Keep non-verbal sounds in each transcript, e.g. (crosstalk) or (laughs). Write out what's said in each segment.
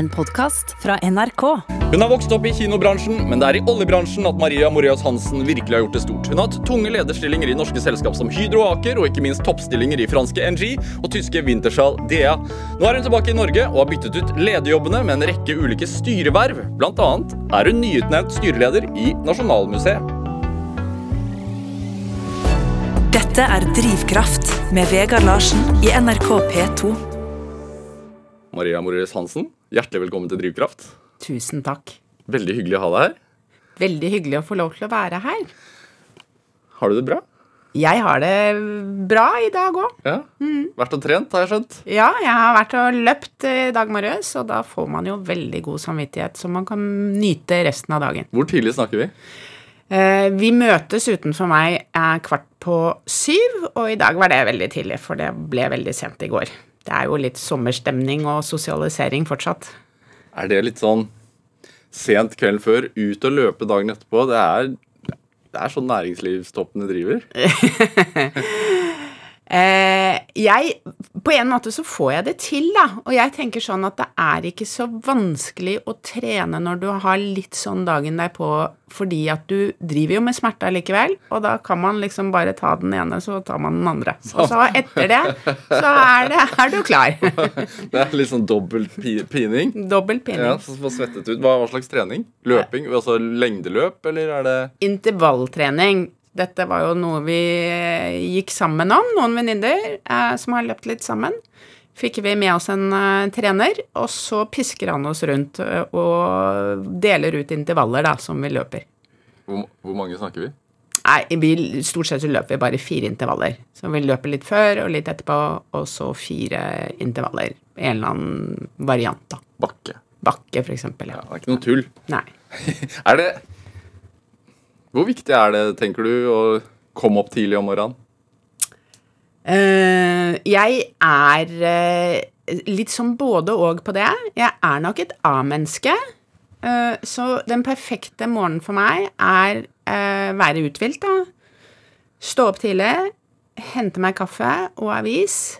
En podkast fra NRK. Hun har vokst opp i kinobransjen, men det er i oljebransjen at Maria Moreas Hansen virkelig har gjort det stort. Hun har hatt tunge lederstillinger i norske selskap som Hydro og Aker, og ikke minst toppstillinger i franske NG og tyske Wintershall DEA. Nå er hun tilbake i Norge og har byttet ut lederjobbene med en rekke ulike styreverv. Blant annet er hun nyutnevnt styreleder i Nasjonalmuseet. Dette er Drivkraft med Vegard Larsen i NRK P2. Maria Moreas Hansen, hjertelig velkommen til Drivkraft. Tusen takk. Veldig hyggelig å ha deg her. Veldig hyggelig å få lov til å være her. Har du det bra? Jeg har det bra i dag òg. Ja? Vært og trent, har jeg skjønt. Ja, jeg har vært og løpt i dag morges, og da får man jo veldig god samvittighet, så man kan nyte resten av dagen. Hvor tidlig snakker vi? Eh, vi møtes utenfor meg kvart på syv, og i dag var det veldig tidlig, for det ble veldig sent i går. Det er jo litt sommerstemning og sosialisering fortsatt. Er det litt sånn sent kvelden før, ut og løpe dagen etterpå? Det er, det er sånn næringslivstoppene driver. (laughs) Eh, jeg, på en måte så får jeg det til, da. Og jeg tenker sånn at det er ikke så vanskelig å trene når du har litt sånn dagen deg på, fordi at du driver jo med smerte likevel, og da kan man liksom bare ta den ene, så tar man den andre. Og så etter det, så er, det, er du klar. (laughs) Det er litt sånn dobbel pining. Dobbel Ja, så får svettet ut. Hva, hva slags trening? Løping? Altså lengdeløp, eller er det Intervalltrening. Dette var jo noe vi gikk sammen om, noen venninner eh, som har løpt litt sammen. Fikk vi med oss en eh, trener, og så pisker han oss rundt eh, og deler ut intervaller da, som vi løper. hvor, hvor mange snakker vi? Nei, vi, stort sett så løper vi bare fire intervaller. Så vi løper litt før og litt etterpå, og så fire intervaller. En eller annen variant, da. Bakke. Bakke, eksempel. Ja, Ja. det er ikke noe tull. Nei. (laughs) Er det Hvor viktig er det, tenker du, å komme opp tidlig om morgenen? Uh, jeg er uh, litt som både og på det. Jeg er nok et A-menneske. Uh, så den perfekte morgenen for meg er være uthvilt, da. Stå opp tidlig, hente meg kaffe og avis,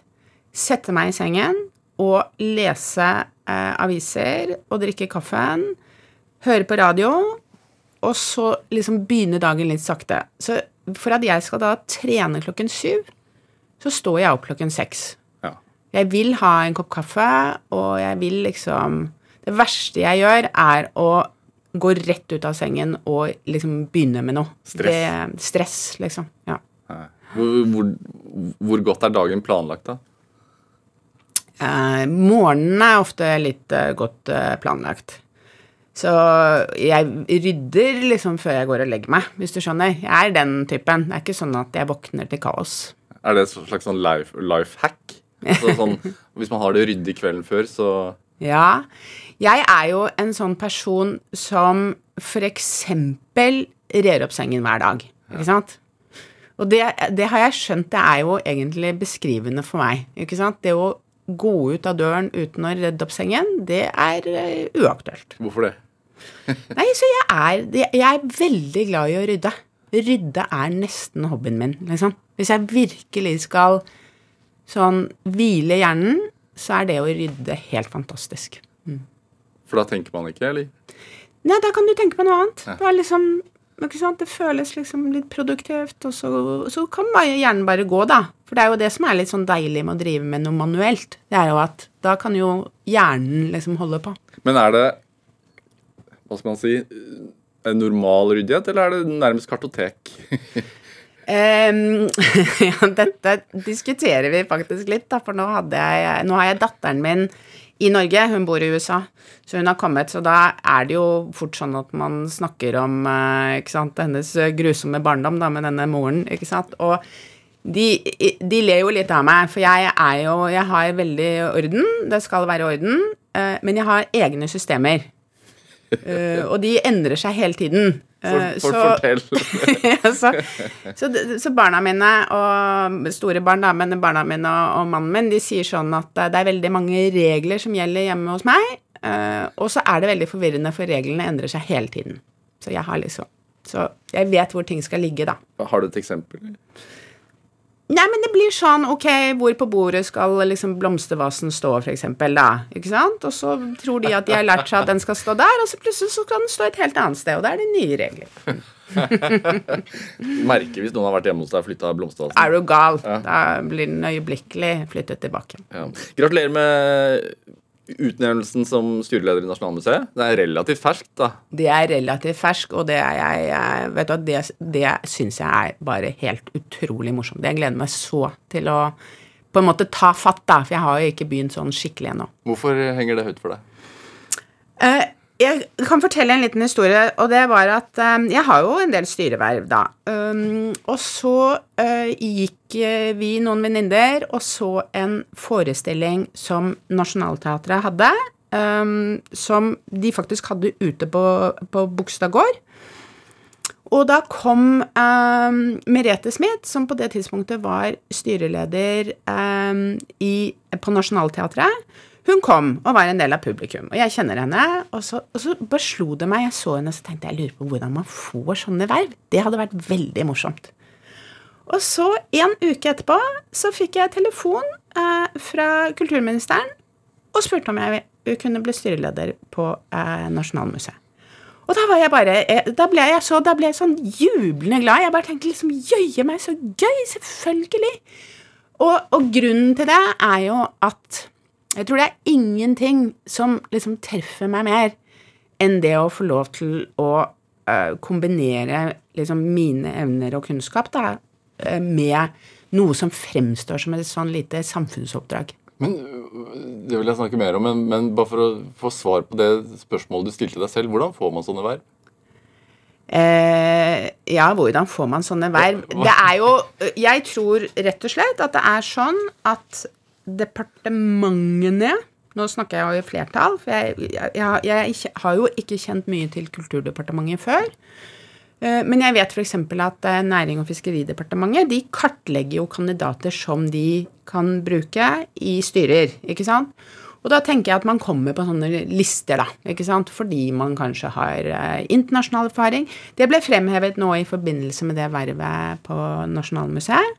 sette meg i sengen og lese aviser og drikke kaffen, høre på radio, og så liksom begynne dagen litt sakte. Så for at jeg skal da trene klokken syv, så står jeg opp klokken seks. Ja. Jeg vil ha en kopp kaffe, og jeg vil liksom Det verste jeg gjør, er å gå rett ut av sengen og liksom begynne med noe. Stress. Det, stress, liksom. Ja. Hvor, hvor, hvor godt er dagen planlagt, da? Eh, morgenen er ofte litt eh, godt eh, planlagt. Så jeg rydder liksom før jeg går og legger meg, hvis du skjønner. Jeg er den typen. Det er ikke sånn at jeg våkner til kaos. Er det et slags sånn life, life hack? Altså (laughs) sånn, hvis man har det ryddig kvelden før, så Ja. Jeg er jo en sånn person som eksempel rer opp sengen hver dag. Ikke sant? Og det, det har jeg skjønt, det er jo egentlig beskrivende for meg. Ikke sant? Det å gå ut av døren uten å redde opp sengen, det er eh, uaktuelt. hvorfor det? (laughs) Nei, så jeg er, jeg er veldig glad i å rydde. Rydde er nesten hobbyen min, liksom. Hvis jeg virkelig skal sånn hvile hjernen, så er det å rydde helt fantastisk. For da tenker man ikke, eller? Nei, da kan du tenke på noe annet. Det er liksom? Det føles liksom litt produktivt, og så, så kan bare hjernen bare gå, da. For det er jo det som er litt sånn deilig med å drive med noe manuelt. Det er jo at da kan jo hjernen liksom holde på. Men er det Hva skal man si en normal ryddighet, eller er det nærmest kartotek? (laughs) um, (laughs) ja, dette diskuterer vi faktisk litt, da, for nå, jeg, nå har jeg datteren min i Norge, hun bor i USA, så hun har kommet, så da er det jo fort sånn at man snakker om eh, ikke sant, hennes grusomme barndom da, med denne moren, ikke sant, og de, de ler jo litt av meg, for jeg er jo, jeg har veldig orden, det skal være orden, eh, men jeg har egne systemer, Eh, og de endrer seg hele tiden. For, Eh, for så- (laughs) så, så, så barna mine, og store barn, da, men barna mine og, og mannen min, de sier sånn at det er veldig mange regler som gjelder hjemme hos meg, uh, og så er det veldig forvirrende, for reglene endrer seg hele tiden. Så jeg har liksom Så jeg vet hvor ting skal ligge, da. Har du et eksempel? Nei, men det blir sånn, ok, hvor på bordet skal liksom blomstervasen stå, for eksempel, da, ikke sant? Og så tror de at de har lært seg at den skal stå der, og så plutselig så kan den stå et helt annet sted, og da er det nye regler. (laughs) Merker hvis noen har vært hjemme hos deg og flytta blomstervasen. Er du gal? Da blir den øyeblikkelig flyttet tilbake. Ja. Gratulerer med utnevnelsen som styreleder i Nasjonalmuseet. Det er relativt ferskt, da. Det er relativt fersk, og det jeg, jeg vet du, det, det syns jeg er bare helt utrolig morsomt. Jeg gleder meg så til å på en måte ta fatt, da, for jeg har jo ikke begynt sånn skikkelig ennå. Hvorfor henger det høyt for deg? Eh, jeg kan fortelle en liten historie, og det var at eh, jeg har jo en del styreverv, da. Um, og så eh, gikk eh, vi, noen venninner, og så en forestilling som Nationaltheatret hadde, um, som de faktisk hadde ute på, på Bogstad gård. Og da kom um, Merete Smith, som på det tidspunktet var styreleder i, på Nationaltheatret. Hun kom og var en del av publikum, og jeg kjenner henne. Og så, og så bare slo det meg, jeg så henne, så tenkte jeg lurer på hvordan man får sånne verv. Det hadde vært veldig morsomt. Og så, en uke etterpå, så fikk jeg telefon eh, fra kulturministeren og spurte om jeg kunne bli styreleder på eh, Nasjonalmuseet. Og da bare eh, Da ble jeg så Da ble jeg sånn jublende glad. Jeg bare tenkte liksom Jøye meg, så gøy! Selvfølgelig! Og, og grunnen til det er jo at jeg tror det er ingenting som liksom treffer meg mer enn det å få lov til å uh, kombinere liksom mine evner og kunnskap da, uh, med noe som fremstår som et sånn lite samfunnsoppdrag. Men Det vil jeg snakke mer om, men, men bare for å få svar på det spørsmålet du stilte deg selv, hvordan får man sånne verv? Eh, ja, hvordan får man sånne verv? Det er jo Jeg tror rett og slett at det er sånn at departementene Nå snakker jeg jo i flertall, for jeg, jeg, jeg, jeg har jo ikke kjent mye til Kulturdepartementet før. Eh, Men jeg vet f.eks. at eh, Næring- og fiskeridepartementet de kartlegger jo kandidater som de kan bruke i styrer. ikke sant? Og da tenker jeg at man kommer på sånne lister, da. ikke sant? Fordi man kanskje har eh, internasjonal erfaring. Det ble fremhevet nå i forbindelse med det vervet på Nasjonalmuseet.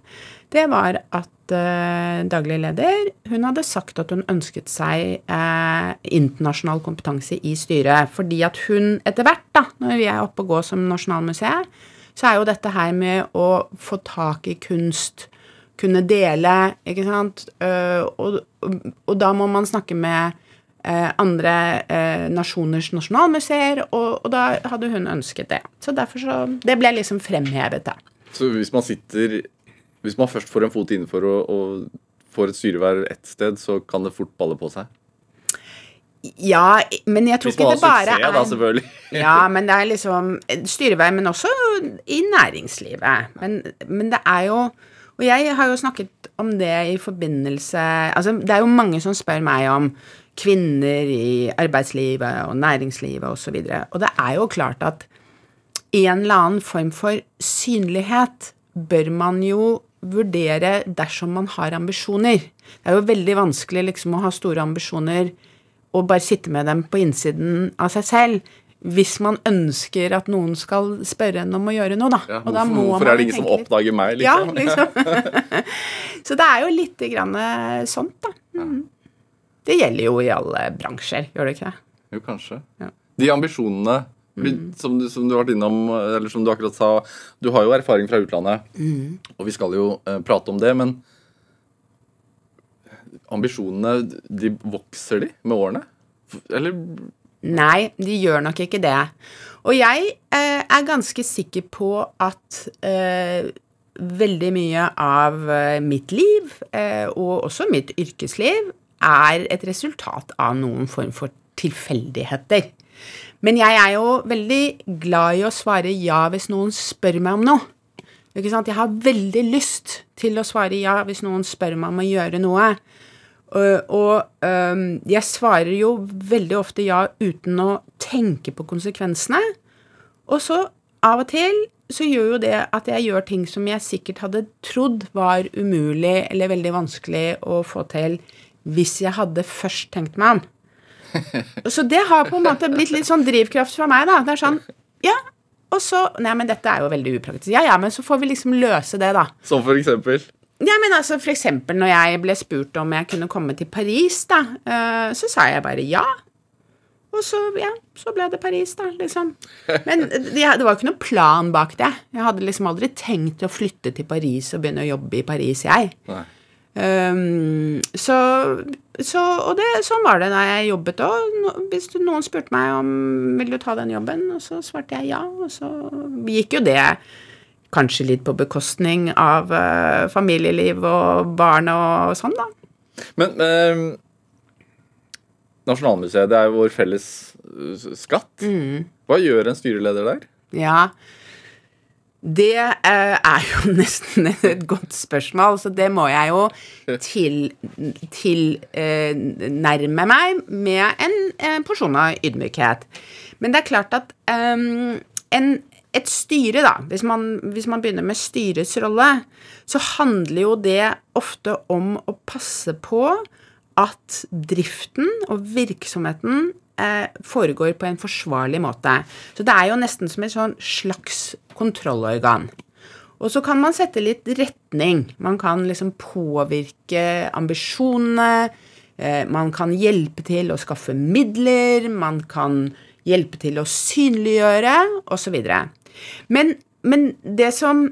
Det var at eh, daglig leder hun hadde sagt at hun ønsket seg eh, internasjonal kompetanse i styret. Fordi at hun etter hvert, da, når vi er oppe og går som Nasjonalmuseet, så er jo dette her med å få tak i kunst, kunne dele, ikke sant, uh, og, og da må man snakke med uh, andre uh, nasjoners nasjonalmuseer, og, og da hadde hun ønsket det. Så derfor så Det ble liksom fremhevet, da. Så hvis man sitter Hvis man først får en fot innenfor og, og får et styreverv ett sted, så kan det fort balle på seg? Ja, men jeg tror Hvis ikke man det har bare suksess, er da, selvfølgelig. (laughs) Ja, men det er liksom styrevei, men også i næringslivet. Men, men det er jo Og jeg har jo snakket om det i forbindelse Altså, det er jo mange som spør meg om kvinner i arbeidslivet og næringslivet osv. Og, så videre. og det er jo klart at en eller annen form for synlighet bør man jo vurdere dersom man har ambisjoner. Det er jo veldig vanskelig liksom å ha store ambisjoner og bare sitte med dem på innsiden av seg selv. Hvis man ønsker at noen skal spørre en om å gjøre noe, da. Ja, og da hvorfor hvorfor er det ingen som oppdager meg, Ja, liksom? liksom. (laughs) Så det er jo litt grann eh, sånt, da. Mhm. Det gjelder jo i alle bransjer, gjør det ikke det? Jo, kanskje. Ja. De ambisjonene fordi, som, du, som du har vært innom, eller som du akkurat sa Du har jo erfaring fra utlandet, og vi skal jo eh, prate om det, men ambisjonene, de vokser de med årene? Eller Nei, de gjør nok ikke det. Og jeg eh, er ganske sikker på at eh, veldig mye av eh, mitt liv, eh, og også mitt yrkesliv, er et resultat av noen form for tilfeldigheter. Men jeg er jo veldig glad i å svare ja hvis noen spør meg om noe. Ikke sant? Jeg har veldig lyst til å svare ja hvis noen spør meg om å gjøre noe. Og, og um, jeg svarer jo veldig ofte ja uten å tenke på konsekvensene. Og så av og til så gjør jo det at jeg gjør ting som jeg sikkert hadde trodd var umulig eller veldig vanskelig å få til hvis jeg hadde først tenkt meg om. Så det har på en måte blitt litt sånn drivkraft fra meg, da. Det er sånn Ja, og så Nei, men dette er jo veldig upraktisk. Ja, ja, men så får vi liksom løse det, da. som for eksempel Ja, men altså for eksempel når jeg ble spurt om jeg kunne komme til Paris, da, eh, så sa jeg bare ja. Og så, ja, så ble det Paris, da, liksom. Men det, det var jo ikke noen plan bak det. Jeg hadde liksom aldri tenkt å flytte til Paris og begynne å jobbe i Paris, jeg. Nei. Um, så, så Og det, sånn var det da jeg jobbet òg. Hvis du- noen spurte meg om vil du ta den jobben, og så svarte jeg ja. Og så gikk jo det kanskje litt på bekostning av uh, familieliv og barn og sånn, da. Men uh, Nasjonalmuseet, det er jo vår felles eh, skatt. Mm. Hva gjør en styreleder der? Ja. Det eh, er jo (laughs) nesten et godt spørsmål, så det må jeg jo tilnærme til, eh, meg med en eh, porsjon av ydmykhet. Men det er klart at ehm, en, et styre, da, hvis man, hvis man begynner med styrets rolle, så handler jo det ofte om å passe på at driften og virksomheten foregår på en forsvarlig måte. Så det er jo nesten som et sånn slags kontrollorgan. Og så kan man sette litt retning. Man kan liksom påvirke ambisjonene. Eh, man kan hjelpe til å skaffe midler. Man kan hjelpe til å synliggjøre, osv. Men, men det som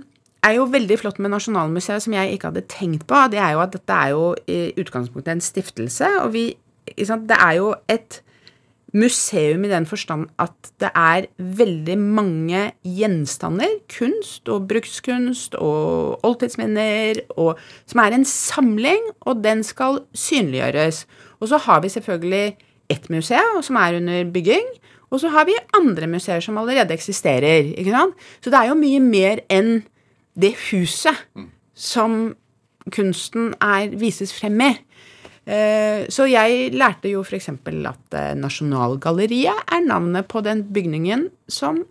er jo veldig flott med Nasjonalmuseet, som jeg ikke hadde tenkt på, det er jo at dette er jo i utgangspunktet en stiftelse. Og vi, det er jo et museum i den forstand at det er veldig mange gjenstander, kunst og brukskunst og oldtidsminner, og, som er en samling, og den skal synliggjøres. Og så har vi selvfølgelig ett museum som er under bygging, og så har vi andre museer som allerede eksisterer. ikke sant? Så det er jo mye mer enn det huset som kunsten er, vises frem i. Eh, Så jeg lærte jo f.eks. at eh, Nasjonalgalleriet er navnet på den bygningen som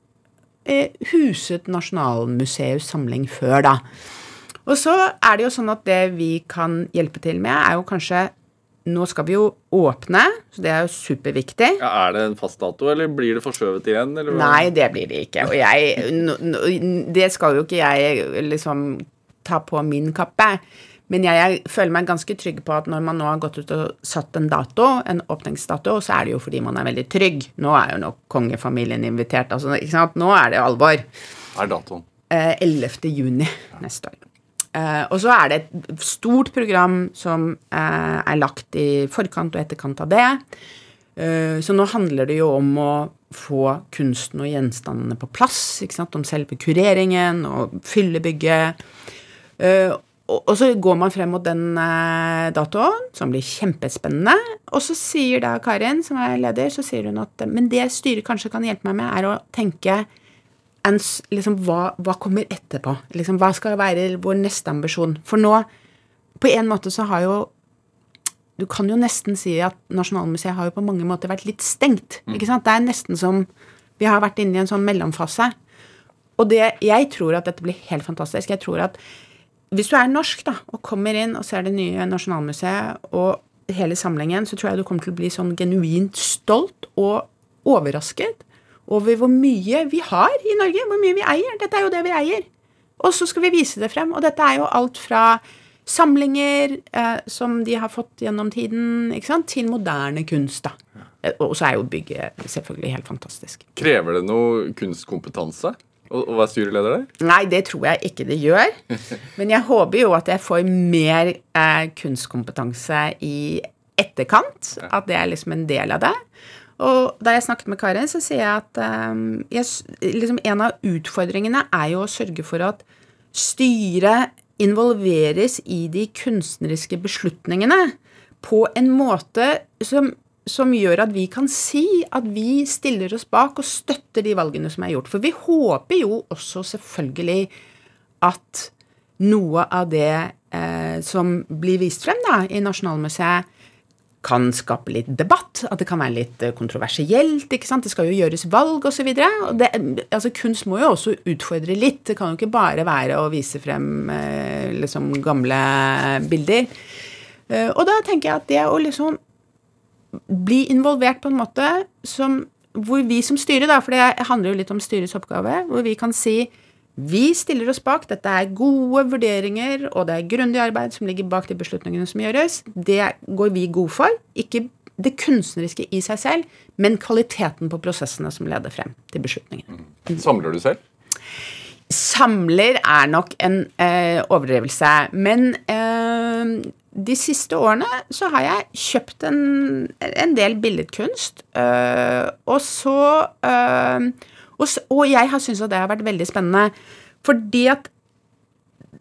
eh, huset Nasjonalmuseets samling før, da. Og så er det jo sånn at det vi kan hjelpe til med, er jo kanskje Nå skal vi jo åpne, så det er jo superviktig. Ja, er det en fast dato, eller blir det forskjøvet igjen? Nei, det blir det ikke. Og jeg Det skal jo ikke jeg liksom ta på min kappe. Men jeg, jeg føler meg ganske trygg på at når man nå har gått ut og satt en dato, en åpningsdato, så er det jo fordi man er veldig trygg. Nå er jo nok kongefamilien invitert. Altså, ikke sant? Nå er det alvor. Hva er datoen? Eh, 11. juni neste år. Eh, og så er det et stort program som eh, er lagt i forkant og etterkant av det. Eh, så nå handler det jo om å få kunsten og gjenstandene på plass. ikke sant? Om selve kureringen og fyllebygget. Eh, og, så går man frem mot den eh, datoen, som blir kjempespennende. Og så sier da Karin, som er leder, så sier hun at men det styret kanskje kan hjelpe meg med, er å tenke en liksom, hva, hva kommer etterpå? Liksom, hva skal være vår neste ambisjon? For nå, på en måte så har jo Du kan jo nesten si at Nasjonalmuseet har jo på mange måter vært litt stengt. ikke sant? Det er nesten som Vi har vært inne i en sånn mellomfase. Og det, jeg tror at dette blir helt fantastisk. Jeg tror at hvis du er norsk da, og kommer inn og ser det nye Nasjonalmuseet og hele samlingen, så tror jeg du kommer til å bli sånn genuint stolt og overrasket over hvor mye vi har i Norge, hvor mye vi eier. Dette er jo det vi eier. Og så skal vi vise det frem. Og dette er jo alt fra samlinger eh, som de har fått gjennom tiden, ikke sant, til moderne kunst. da. Eh, Og så er jo bygget selvfølgelig helt fantastisk. Krever det noe kunstkompetanse å og hva styreleder der? Nei, det tror jeg ikke det gjør. (laughs) Men jeg håper jo at jeg får mer eh, kunstkompetanse i etterkant. At det er liksom en del av det. Og da jeg snakket med Karin, så sier jeg at eh, jeg, liksom en av utfordringene er jo å sørge for at styret involveres i de kunstneriske beslutningene på en måte som, som gjør at vi kan si at vi stiller oss bak og støtter de valgene som er gjort. For vi håper jo også selvfølgelig at noe av det eh, som blir vist frem da, i Nasjonalmuseet, kan skape litt debatt, at det kan være litt eh, kontroversielt. ikke sant? Det skal jo gjøres valg osv. Altså, kunst må jo også utfordre litt. Det kan jo ikke bare være å vise frem eh, liksom gamle bilder. Eh, og da tenker jeg at det å liksom bli involvert på en måte som, hvor vi som styre, da, for det handler jo litt om styrets oppgave, hvor vi kan si Vi stiller oss bak. Dette er gode vurderinger, og det er grundig arbeid som ligger bak de beslutningene som gjøres. Det går vi god for. Ikke det kunstneriske i seg selv, men kvaliteten på prosessene som leder frem til beslutningene. Samler du selv? Samler er nok en eh, overdrivelse. Men eh, de siste årene så har jeg kjøpt en, en del billedkunst. Øh, og så øh, og, og jeg har syntes at det har vært veldig spennende. Fordi at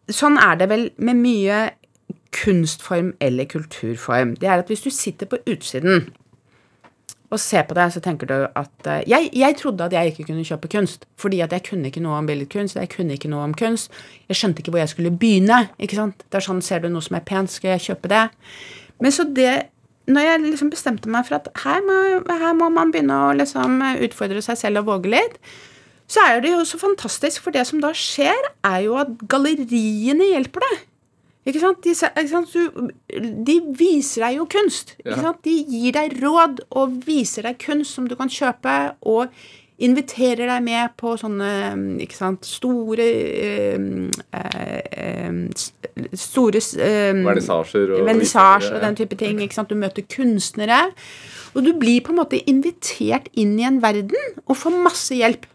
Sånn er det vel med mye kunstform eller kulturform. Det er at hvis du sitter på utsiden og ser på deg, så tenker du at uh, jeg, jeg trodde at jeg ikke kunne kjøpe kunst, fordi at jeg kunne ikke noe om billedkunst, jeg kunne ikke noe om kunst. Jeg skjønte ikke hvor jeg skulle begynne. ikke sant? Det er sånn, Ser du noe som er pent, skal jeg kjøpe det? Men så det når jeg liksom bestemte meg for at her må, her må man begynne å liksom utfordre seg selv og våge litt, så er det jo så fantastisk, for det som da skjer, er jo at galleriene hjelper deg. Ikke sant? De, ikke sant? De viser deg jo kunst. Ikke sant? De gir deg råd og viser deg kunst som du kan kjøpe, og inviterer deg med på sånne ikke sant, store øh, eh, Store øh, Vernissasjer og vernissasje og den type ting. Ikke sant? Du møter kunstnere. Og du blir på en måte invitert inn i en verden og får masse hjelp.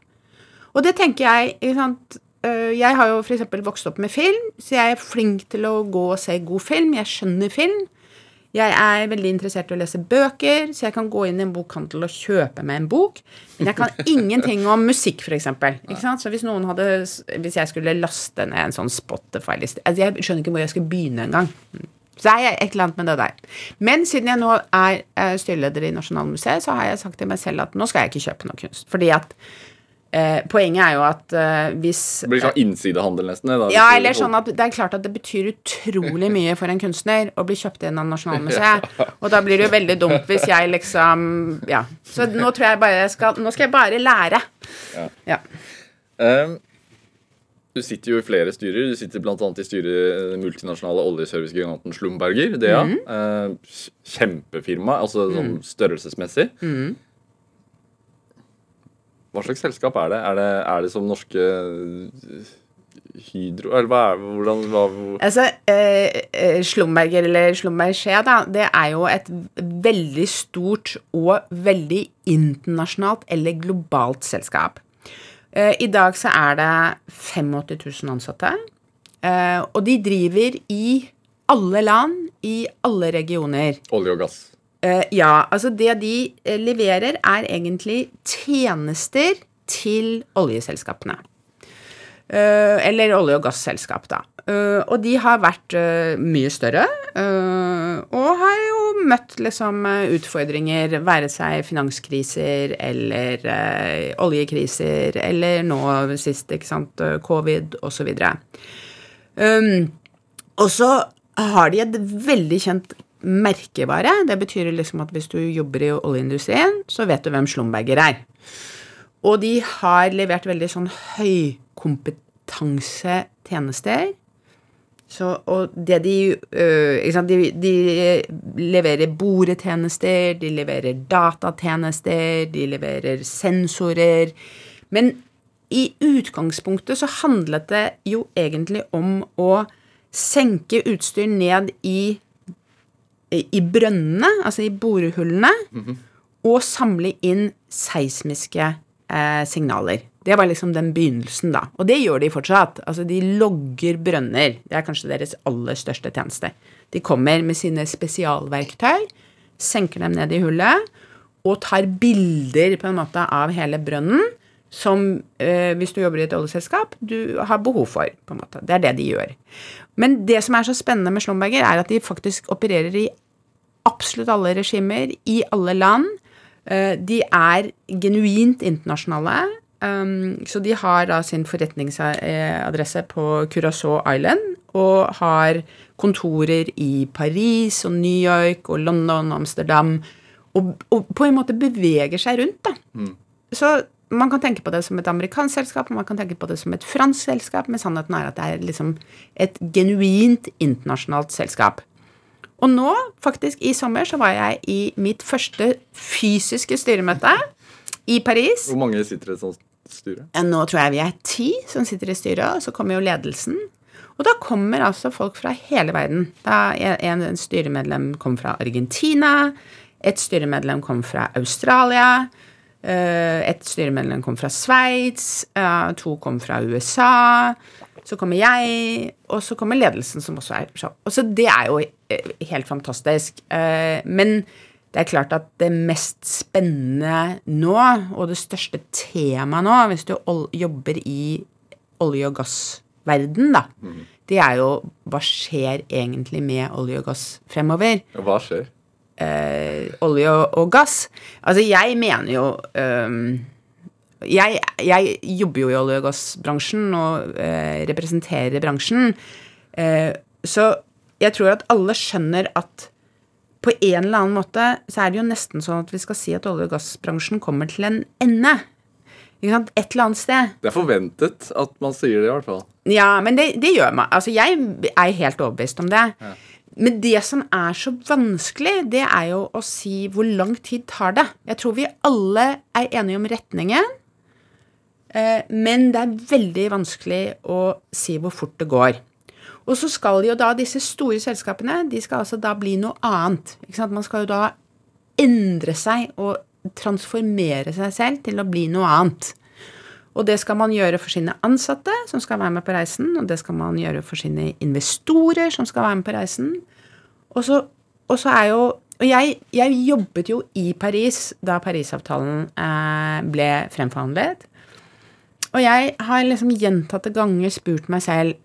Og det tenker jeg ikke sant? Øh, Jeg har jo f.eks. vokst opp med film, så jeg er flink til å gå og se god film. Jeg skjønner film. Jeg er veldig interessert i å lese bøker, så jeg kan gå inn i en bokhandel og kjøpe meg en bok. Men jeg kan (laughs) ingenting om musikk, f.eks. Så hvis noen hadde Hvis jeg skulle laste ned en sånn Spotify-liste altså Jeg skjønner ikke hvor jeg skulle begynne engang. Så er jeg et eller annet med det der. Men siden jeg nå er eh, styreleder i Nasjonalmuseet, så har jeg sagt til meg selv at nå skal jeg ikke kjøpe noe kunst. Fordi at eh, Poenget er jo at eh, hvis Det blir sånn innsidehandel nesten. Da, ja, eller sånn at det er klart at det betyr utrolig (laughs) mye for en kunstner å bli kjøpt inn av (laughs) Nasjonalmuseet. Og da blir det jo veldig dumt hvis jeg liksom Ja. Så nå tror jeg bare jeg skal Nå skal jeg bare lære. Ja. Ehm, du sitter jo i flere styrer. Du sitter bl.a. i styret den multinasjonale oljeservicegiganten Slumberger. DEA. Mhm. Ehm, kjempefirma, altså sånn størrelsesmessig. Mhm. Hva slags selskap er det? Er det, er det som norske eh, Hydro Eller hva er hvordan, hva, Altså, eh, eh, Slumberger eller Slumberger, da, det er jo et veldig stort og veldig internasjonalt eller globalt selskap. Eh, I dag så er det 85 000 ansatte, eh, og de driver i alle land, i alle regioner. Olje og gass. Eh, ja, altså det de eh, leverer er egentlig tjenester til oljeselskapene. Eh, eller olje- og gasselskap, da. Og de har vært mye større, og har jo møtt liksom utfordringer, være seg finanskriser eller oljekriser, eller nå sist, ikke sant, covid osv. Um, og så har de et veldig kjent merkevare. Det betyr liksom at hvis du jobber i oljeindustrien, så vet du hvem Slumberger er. Og de har levert veldig sånn høykompetansetjenester. Så, og det de øh, de, de leverer boretjenester, de leverer datatjenester, de leverer sensorer. Men i utgangspunktet så handlet det jo egentlig om å senke utstyr ned i, i brønnene, altså i borehullene, og samle inn seismiske eh, signaler. Det var liksom den begynnelsen, da. Og det gjør de fortsatt. Altså, de logger brønner. Det er kanskje deres aller største tjeneste. De kommer med sine spesialverktøy, senker dem ned i hullet, og tar bilder på en måte av hele brønnen som eh, hvis du jobber i et oljeselskap, du har behov for. på en måte. Det er det de gjør. Men det som er så spennende med Slumberger, er at de faktisk opererer i absolutt alle regimer, i alle land. Eh, de er genuint internasjonale. Um, så de har da sin forretningsadresse på Curacao Island og har kontorer i Paris og New York og London og Amsterdam. Og, og på en måte beveger seg rundt, da. Så man kan tenke på det som et amerikansk selskap, man kan tenke på det som et fransk selskap, men sannheten er at det er liksom et genuint internasjonalt selskap. Og nå, faktisk i sommer, så var jeg i mitt første fysiske styremøte i Paris. Hvor mange sitter i et sånt styre? Nå tror jeg vi er ti som sitter i styret, og så kommer jo ledelsen. Og da kommer altså folk fra hele verden. Da en, en styremedlem kom fra Argentina, et styremedlem kom fra Australia, et styremedlem kom fra Sveits, eh, to kom fra USA. Så kommer jeg, og så kommer ledelsen, som også er så. Og så Det er jo eh, helt fantastisk. Men det er klart at det mest spennende nå, og det største temaet nå, hvis du jobber i olje- og gassverden, da, mm. det er jo hva skjer egentlig med olje og gass fremover? Hva skjer? Eh, olje og, og, gass. Altså, jeg mener jo um, jeg, jeg, jobber jo i olje- og gassbransjen og eh, representerer bransjen. Eh, så jeg tror at alle skjønner at på en eller annen måte så er det jo nesten sånn at vi skal si at olje- og gassbransjen kommer til en ende. Ikke sant? Et eller annet sted. Det er forventet at man sier det, i hvert fall. Ja, men det, det gjør man. Altså, jeg er helt overbevist om det. Ja. Men det som er så vanskelig, det er jo å si hvor lang tid tar det. Jeg tror vi alle er enige om retningen, eh, men det er veldig vanskelig å si hvor fort det går. Og så skal jo da disse store selskapene de skal altså da bli noe annet. Man skal jo da endre seg og transformere seg selv til å bli noe annet. Og det skal man gjøre for sine ansatte, som skal være med på reisen. Og det skal man gjøre for sine investorer, som skal være med på reisen. Og så, og så er jo Og jeg, jeg, jobbet jo i Paris da Parisavtalen eh, ble fremforhandlet. Og jeg har liksom gjentatte ganger spurt meg selv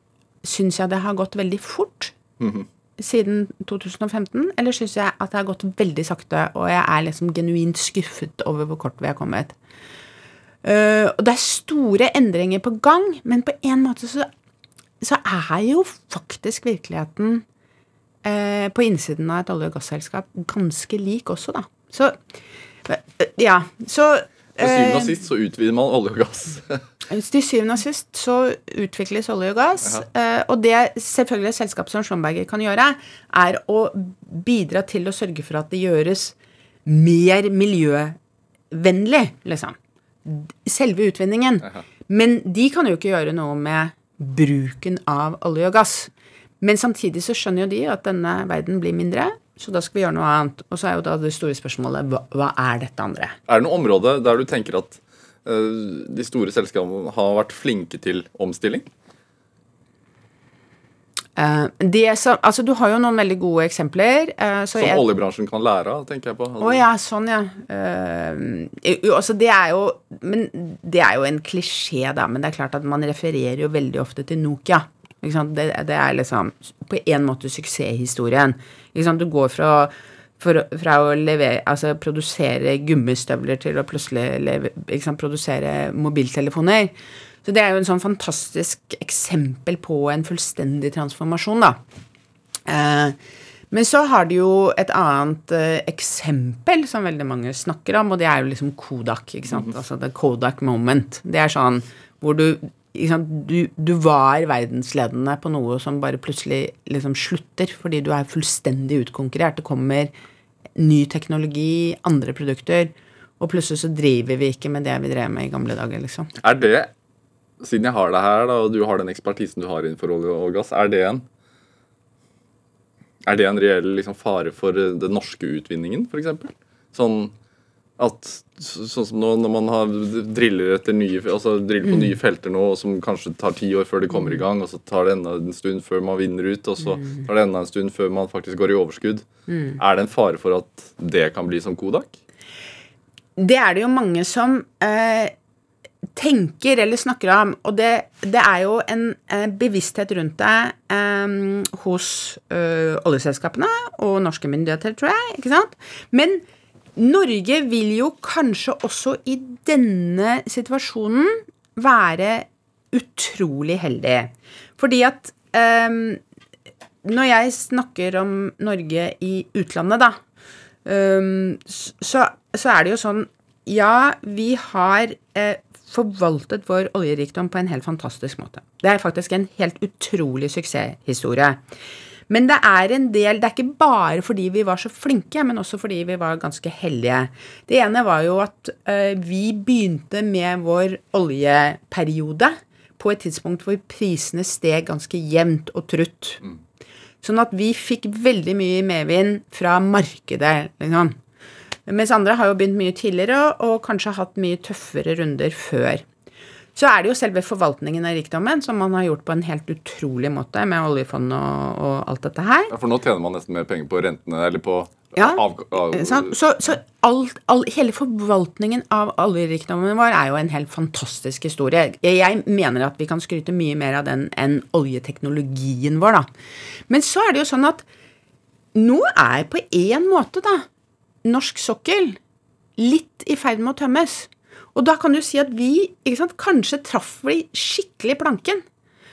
Syns jeg det har gått veldig fort mm -hmm. siden 2015, eller syns jeg at det har gått veldig sakte, og jeg er liksom genuint skuffet over hvor kort vi har kommet? Uh, og det er store endringer på gang, men på en måte så, så er jo faktisk virkeligheten uh, på innsiden av et olje- og gasselskap ganske lik også, da. Så uh, ja, så til syvende og sist så utvider man olje og gass. (laughs) Til syvende og sist så utvikles olje og gass. Aha. Og det selvfølgelig et selskap som Schlumberger kan gjøre, er å bidra til å sørge for at det gjøres mer miljøvennlig, liksom. Selve utvinningen. Aha. Men de kan jo ikke gjøre noe med bruken av olje og gass. Men samtidig så skjønner jo de at denne verden blir mindre. Så da skal vi gjøre noe annet. Og så er jo da det store spørsmålet hva, hva er dette andre? Er det noe område der du tenker at uh, de store selskapene har vært flinke til omstilling? Uh, så, altså, du har jo noen veldig gode eksempler. Uh, Som jeg, oljebransjen kan lære av, tenker jeg på. Å ja, sånn, ja. Uh, altså, det er jo Men det er jo en klisjé, da. Men det er klart at man refererer jo veldig ofte til Nokia. Det, det, er liksom på en måte suksesshistorien. Du går fra, for, fra å levere, altså produsere gummistøvler til å plutselig leve, produsere mobiltelefoner. Så det er jo en sånn fantastisk eksempel på en fullstendig transformasjon, da. Eh, men så har de jo et annet eh, eksempel som veldig mange snakker om, og det er jo liksom Kodak. ikke sant? Mm. Altså the Kodak moment. Det er sånn hvor du du, du, var verdensledende på noe som bare plutselig liksom slutter fordi du er fullstendig utkonkurrert. Det kommer ny teknologi, andre produkter, og plutselig så driver vi ikke med det vi drev med i gamle dager, liksom. Er det, siden jeg har det her, da, og du har den ekspertisen du har innenfor olje og gass, er det en er det en reell liksom, fare for den norske utvinningen, f.eks.? Sånn at sånn som nå når man har driller etter nye altså driller på mm. nye felter nå som kanskje tar ti år før de kommer i mm. gang, og så tar det enda en stund før man vinner ut, og så mm. tar det enda en stund før man faktisk går i overskudd. Mm. Er det en fare for at det kan bli som Kodak? Det er det jo mange som eh, tenker eller snakker om, og det, det er jo en eh, bevissthet rundt det eh, hos eh, oljeselskapene og norske myndigheter, tror jeg. ikke sant? Men Norge vil jo kanskje også i denne situasjonen være utrolig heldig. Fordi at når jeg snakker om Norge i utlandet, da, så, så, er det jo sånn Ja, vi har eh, forvaltet vår oljerikdom på en helt fantastisk måte. Det er faktisk en helt utrolig suksesshistorie. Men det er en del Det er ikke bare fordi vi var så flinke, men også fordi vi var ganske heldige. Det ene var jo at eh, vi begynte med vår oljeperiode på et tidspunkt hvor prisene steg ganske jevnt og trutt. Sånn at vi fikk veldig mye medvind fra markedet, liksom. Mens andre har jo begynt mye tidligere og, kanskje hatt mye tøffere runder før. Så er det jo selve forvaltningen av rikdommen som man har gjort på en helt utrolig måte med oljefond og, og alt dette her. Ja, For nå tjener man nesten mer penger på rentene, eller på Ja, av, av, Sant? Så, så alt, all, hele forvaltningen av oljerikdommen vår er jo en helt fantastisk historie. Jeg mener at vi kan skryte mye mer av den enn oljeteknologien vår, da. Men så er det jo sånn at nå er på en måte, da, norsk sokkel litt i ferd med å tømmes. Og da kan du si at vi ikke sant, kanskje traff vi skikkelig planken.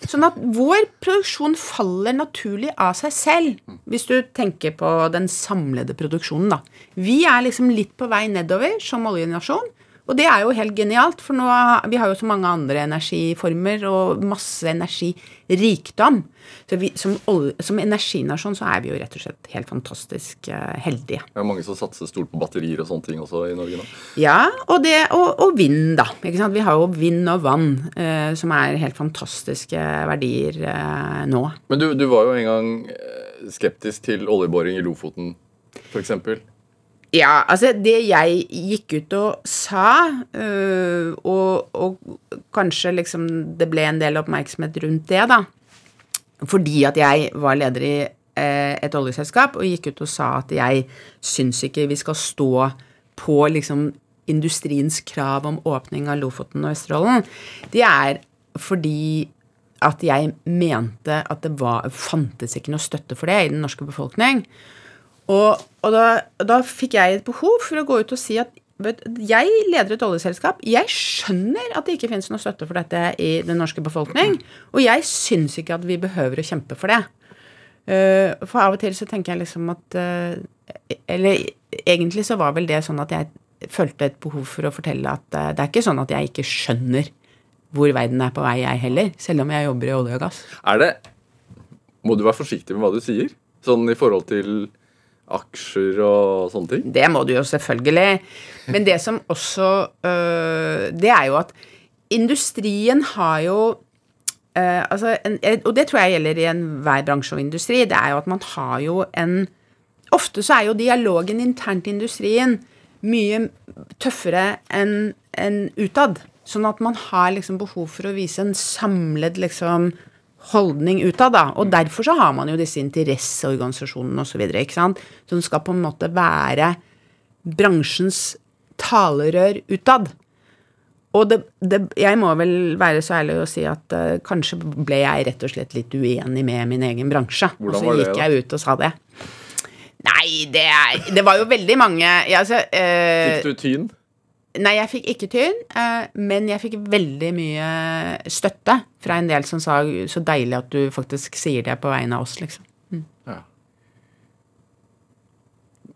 Sånn at vår produksjon faller naturlig av seg selv, hvis du tenker på den samlede produksjonen, da. Vi er liksom litt på vei nedover som oljenasjon, og det er jo helt genialt, for nå vi har jo så mange andre energiformer og masse energirikdom. Så vi, som, som energinasjon så er vi jo rett og slett helt fantastisk eh, heldige. Det er mange som satser stort på batterier og sånne ting også i Norge nå. Ja, og, det, og, og vind, da. Ikke sant? Vi har jo vind og vann, eh, som er helt fantastiske verdier eh, nå. Men du, du var jo en gang eh, skeptisk til oljeboring i Lofoten, f.eks. Ja, altså det jeg gikk ut og sa, øh, og, og kanskje liksom det ble en del oppmerksomhet rundt det, da, fordi at jeg var leder i eh, et oljeselskap og gikk ut og sa at jeg syns ikke vi skal stå på liksom industriens krav om åpning av Lofoten og Vesterålen, det er fordi at jeg mente at det var, fantes ikke noe støtte for det i den norske befolkning. Og, og da, da, fikk jeg et behov for å gå ut og si at vet, jeg leder et oljeselskap. Jeg skjønner at det ikke finnes noe støtte for dette i den norske befolkning. Og jeg syns ikke at vi behøver å kjempe for det. Uh, for av og til så tenker jeg liksom at uh, Eller egentlig så var vel det sånn at jeg følte et behov for å fortelle at uh, det er ikke sånn at jeg ikke skjønner hvor verden er på vei, jeg heller. Selv om jeg jobber i olje og gass. Er det Må du være forsiktig med hva du sier? Sånn i forhold til aksjer og sånne ting? Det må du jo selvfølgelig. Men det som også øh, Det er jo at industrien har jo øh, altså, en, Og det tror jeg gjelder i enhver bransje og industri. Det er jo at man har jo en Ofte så er jo dialogen internt i industrien mye tøffere enn en utad. Sånn at man har liksom behov for å vise en samlet liksom holdning utad, da. Og derfor så har man jo disse interesseorganisasjonene osv. Som skal på en måte være bransjens talerør utad. Og det, det, jeg må vel være så ærlig å si at uh, kanskje ble jeg rett og slett litt uenig med min egen bransje. Hvordan og så gikk det, jeg ut og sa det. Nei, det, er, det var jo veldig mange altså, uh, Fikk du tyn? Nei, jeg fikk ikke tyn, uh, men jeg fikk veldig mye støtte fra en del som sa 'så deilig at du faktisk sier det på vegne av oss', liksom. Mm. Ja.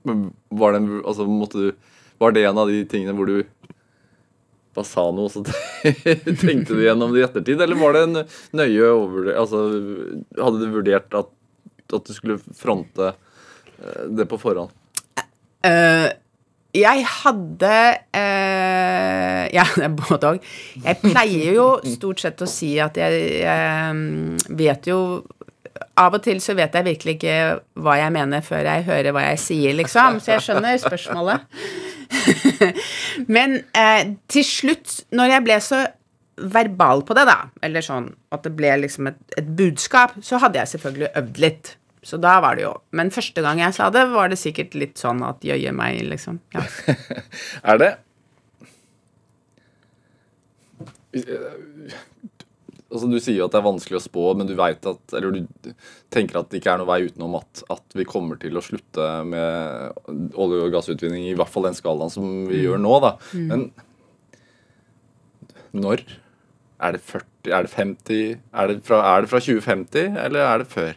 Men var det, altså, du, var det en av de tingene hvor du bare sa noe, og så (laughs) tenkte du gjennom det i ettertid? Eller var det en nøye over altså, Hadde du vurdert at, at, du skulle fronte det på forhånd? Uh, jeg hadde eh, Ja, (laughs) det er både òg. Jeg pleier jo stort sett å si at jeg, jeg vet jo av og til så vet jeg virkelig ikke hva jeg mener før jeg hører hva jeg sier, liksom. Så jeg skjønner spørsmålet. (laughs) Men eh, til slutt, når jeg ble så verbal på det, da, eller sånn at det ble liksom et, et, budskap, så hadde jeg selvfølgelig øvd litt. Så da var det jo Men første gang jeg sa det, var det sikkert litt sånn at jøye meg, liksom. Ja. (laughs) er det altså Du sier jo at det er vanskelig å spå, men du vet at, eller du tenker at det ikke er noe vei utenom at, at vi kommer til å slutte med olje- og gassutvinning, i hvert fall den skalaen som vi mm. gjør nå. da. Mm. Men når? Er det 40? Er det 50? Er det fra, er det fra 2050, eller er det før?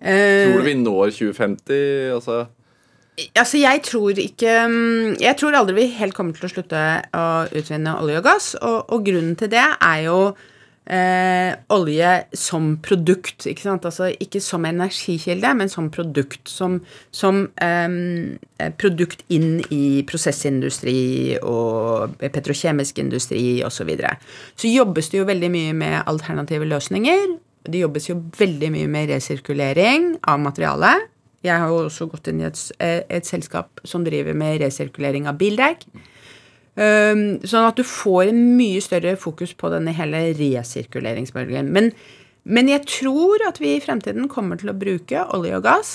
Eh, tror du vi når 2050? Altså Altså, jeg tror ikke mm, Jeg tror aldri vi helt kommer til å slutte å utvinne olje og gass. Og, og grunnen til det er jo eh, olje som produkt. Ikke sant? Altså ikke som energikilde, men som produkt. Som, som eh, produkt inn i prosessindustri og petrokjemisk industri osv. Så, videre. så jobbes det jo veldig mye med alternative løsninger. Det jobbes jo veldig mye med resirkulering av materiale. Jeg har jo også gått inn i et, et selskap som driver med resirkulering av bildekk. Um, sånn at du får en mye større fokus på denne hele resirkuleringsbølgen. Men, men, jeg tror at vi i fremtiden kommer til å bruke olje og gass,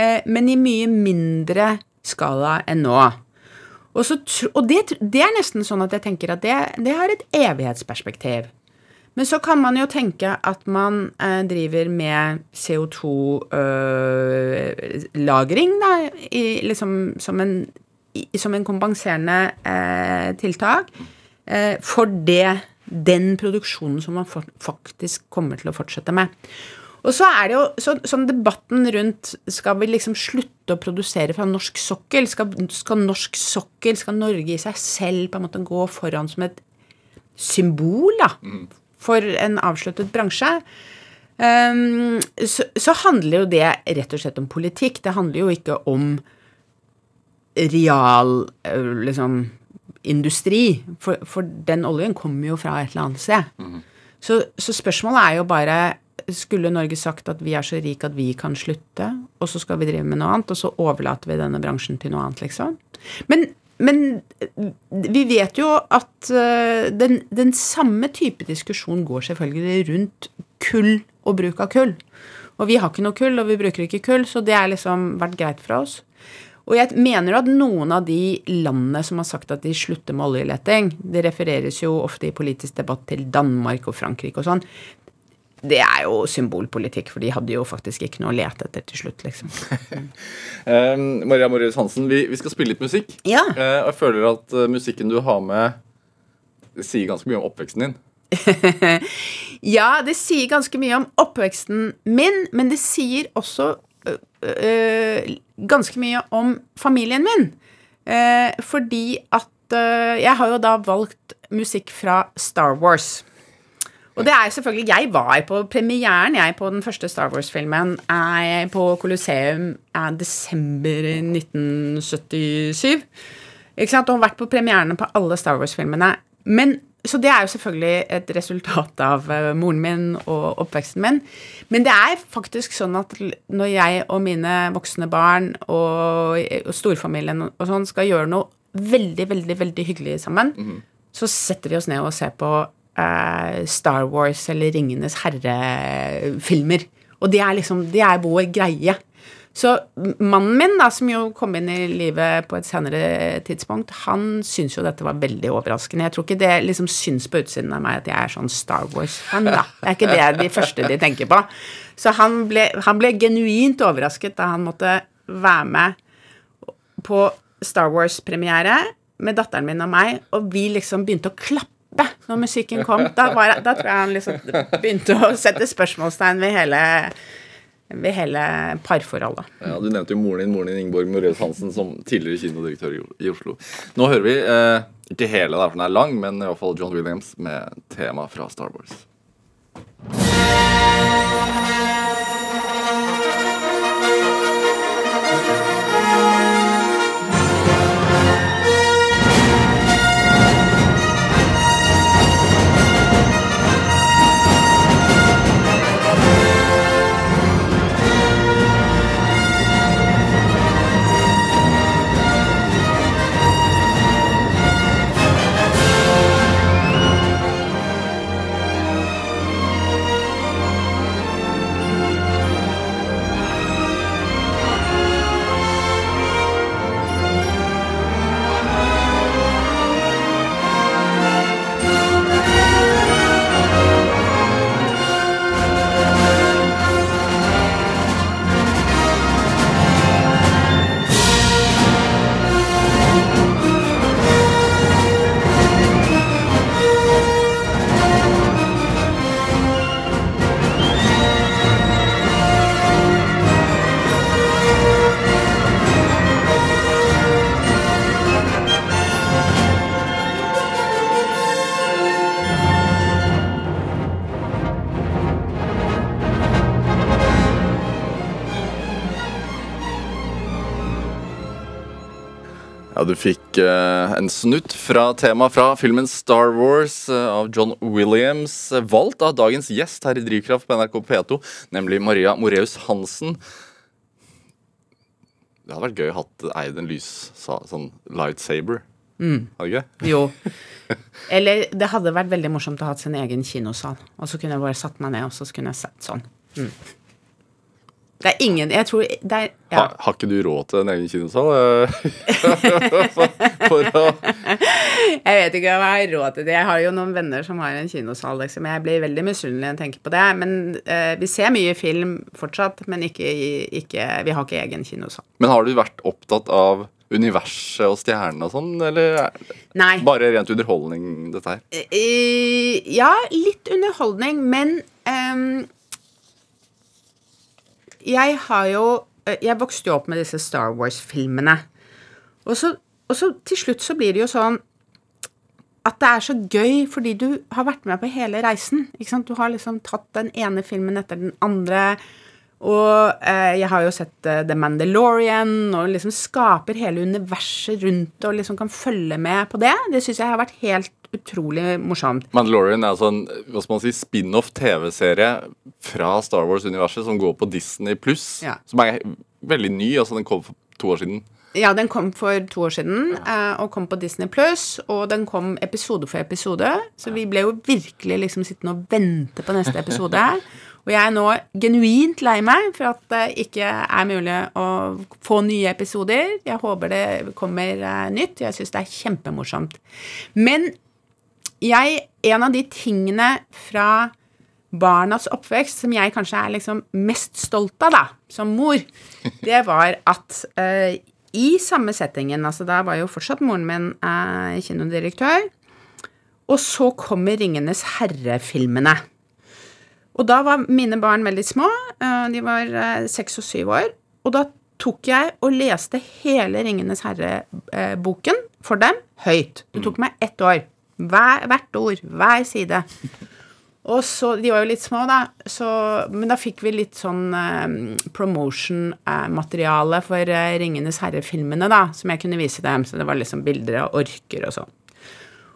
eh, men i mye mindre skala enn nå. Og, så, og det, det, er nesten sånn at jeg tenker at det, det har et evighetsperspektiv. Men så kan man jo tenke at man eh, driver med CO2-lagring, øh, da, i, liksom som en som en kompenserende eh, tiltak eh, for det, den produksjonen som man faktisk kommer til å fortsette med. Og så er det jo så, sånn debatten rundt Skal vi liksom slutte å produsere fra norsk sokkel? Skal, skal, norsk sokkel, skal Norge i seg selv på en måte gå foran som et symbol da, for en avsluttet bransje? Um, så, handler jo det rett og slett om politikk. Det handler jo ikke om real eh, liksom, industri. For, for, den oljen kommer jo fra et eller annet sted. Mm. Så, så, spørsmålet er jo bare Skulle Norge sagt at vi er så rike at vi kan slutte, og så skal vi drive med noe annet, og så overlater vi denne bransjen til noe annet, liksom? Men, men vi vet jo at uh, den, den samme type diskusjon går selvfølgelig rundt kull og bruk av kull. Og vi har ikke noe kull, og vi bruker ikke kull, så det har liksom vært greit for oss. Og jeg mener jo at noen av de landene som har sagt at de slutter med oljeleting, det refereres jo ofte i politisk debatt til Danmark og Frankrike og sånn, det er jo symbolpolitikk, for de hadde jo faktisk ikke noe å lete etter til slutt, liksom. um, (laughs) Maria Morius Hansen, vi, vi, skal spille litt musikk. Ja. Uh, jeg føler at uh, musikken du har med, sier ganske mye om oppveksten din. (laughs) ja, det sier ganske mye om oppveksten min, men det sier også uh, ganske mye om familien min. Eh, fordi at Jeg har jo da valgt musikk fra Star Wars. Og det er selvfølgelig Jeg var på premieren jeg på den første Star Wars-filmen på Colosseum er desember 1977. Ikke sant? Og har vært på premierene på alle Star Wars-filmene. Men så det er jo selvfølgelig et resultat av uh, moren min og oppveksten min. Men det er faktisk sånn at når jeg og mine voksne barn og, og storfamilien og sånn skal gjøre noe veldig, veldig, veldig hyggelig sammen, mm så setter vi oss ned og ser på uh, Star Wars eller Ringenes herre-filmer. Og det er liksom Det er vår greie. Så mannen min, da, som jo kom inn i livet på et senere tidspunkt, han syns jo dette var veldig overraskende. Jeg tror ikke det liksom syns på utsiden av meg at jeg er sånn Star Wars-fan, da. Det er ikke det de første de tenker på. Så han ble, han ble genuint overrasket da han måtte være med på Star Wars-premiere med datteren min og meg, og vi liksom begynte å klappe når musikken kom. Da, var, da tror jeg han liksom begynte å sette spørsmålstegn ved hele ved hele parforholdet. Ja, Du nevnte jo moren din, moren din Ingeborg Moreus Hansen, som tidligere kinodirektør i Oslo. Nå hører vi eh, ikke hele, der, for den er lang, men i hvert fall John Williams med tema fra Star Wars. En snutt fra temaet fra filmen Star Wars eh, av John Williams, eh, valgt av dagens gjest her i Drivkraft på NRK P2, nemlig Maria Moreus Hansen. Det hadde vært gøy å hatt eid en lys sånn lightsaber. Hadde ikke det? (laughs) Jo. (laughs) Eller det hadde vært veldig morsomt å ha sin egen kinosal. Og så kunne jeg bare satt meg ned, og så kunne jeg sett sånn. Mm. Det er ingen Jeg tror det er ja. Ha, har ikke du råd til en egen kinosal? eh? (laughs) for, å Jeg vet ikke om jeg har råd til det. Jeg har jo noen venner som har en kinosal, liksom. Jeg blir veldig misunnelig når jeg tenker på det. Men uh, vi ser mye film fortsatt, men ikke, ikke Vi har ikke egen kinosal. Men har du vært opptatt av universet og stjernene og sånn, eller er Nei. bare rent underholdning, dette her? Ja, litt underholdning, men ehm, Jeg har jo eh, Jeg vokste jo opp med disse Star Wars-filmene. Og og så til slutt så blir det jo sånn at det er så gøy fordi du har vært med på hele reisen. Ikke sant? Du har liksom tatt den ene filmen etter den andre. Og eh, jeg har jo sett eh, The Mandalorian og liksom skaper hele universet rundt og liksom kan følge med på det. Det syns jeg har vært helt utrolig morsomt. Mandalorian er altså en hva skal man si, spin-off TV-serie fra Star Wars-universet som går på Disney pluss. Ja. Som er veldig ny. altså Den kom for to år siden. Ja, den kom for to år siden ja. og kom på Disney Pluss. Og den kom episode for episode, så vi ble jo virkelig liksom sittende og vente på neste episode. (laughs) Og jeg er nå genuint lei meg for at det ikke er mulig å få nye episoder. Jeg håper det kommer eh, nytt. Jeg syns det er kjempemorsomt. Men jeg, en av de tingene fra barnas oppvekst som jeg kanskje er liksom mest stolt av, da, som mor, (laughs) det var at eh, i samme settingen altså Da var jo fortsatt moren min eh, kinodirektør. Og så kommer Ringenes herre-filmene. Og da var mine barn veldig små. eh, De var seks og syv år. Og da tok jeg og leste hele Ringenes herre-boken for dem høyt. Det tok meg ett år. Hver, hvert ord. Hver side. Og så, De var jo litt små, da, så, men da fikk vi litt sånn eh, promotion-materiale for eh, Ringenes herre-filmene, da, som jeg kunne vise dem. Så det var liksom bilder av orker og sånn.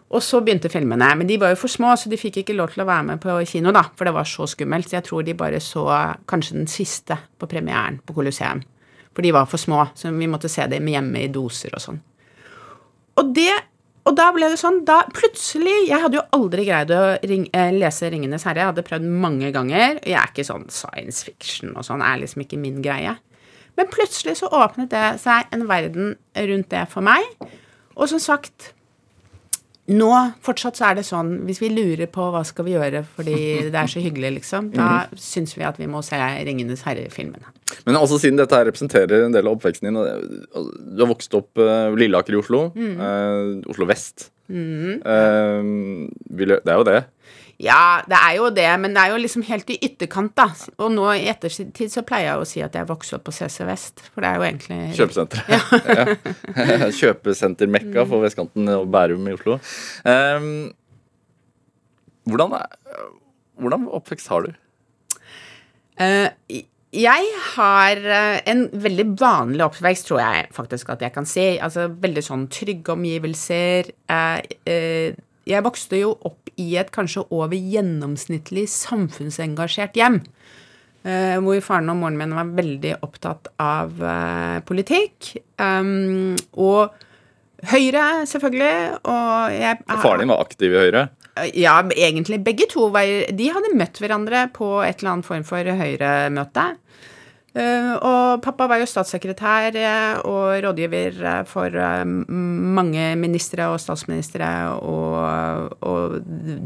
Og så begynte filmene. Men de var jo for små, så de fikk ikke lov til å være med på kino, da, for det var så skummelt. Så jeg tror de bare så kanskje den siste på premieren på Colosseum. For de var for små, så vi måtte se dem hjemme i doser og sånn. Og det og da ble det sånn da Plutselig Jeg hadde jo aldri greid å ring, eh, lese 'Ringenes herre'. Jeg hadde prøvd mange ganger. Jeg er ikke sånn science fiction og sånn. er liksom ikke min greie. Men plutselig så åpnet det seg en verden rundt det for meg. Og som sagt nå fortsatt så er det sånn Hvis vi lurer på hva skal vi gjøre fordi det er så hyggelig, liksom, da syns vi at vi må se 'Ringenes herre'-filmene. Men altså siden dette her representerer en del av oppveksten din og Du har vokst opp uh, Lilleaker i Oslo. eh, Oslo vest. Eh, vil, det er jo det. Ja, det er jo det, men det er jo liksom helt i ytterkant, da. Og nå i ettertid så pleier jeg å si at jeg vokste opp på CC Vest, for det er jo egentlig (laughs) Kjøpesenter. Ja. Kjøpesentermekka for vestkanten og Bærum i Oslo. Um, hvordan, hvordan oppvekst har du? Eh, jeg har eh, en veldig vanlig oppvekst, tror jeg faktisk at jeg kan si. Altså veldig sånn trygge omgivelser. Eh, eh, jeg vokste jo opp i et kanskje over gjennomsnittlig samfunnsengasjert hjem. hvor faren og moren min var veldig opptatt av politikk. Og Høyre, selvfølgelig. Og jeg Faren din var aktiv i Høyre. Ja, egentlig begge to var De hadde møtt hverandre på et eller annet form for Høyre-møte. Eh, og pappa var jo statssekretær eh, og rådgiver eh, for mange ministre og statsministre, og, og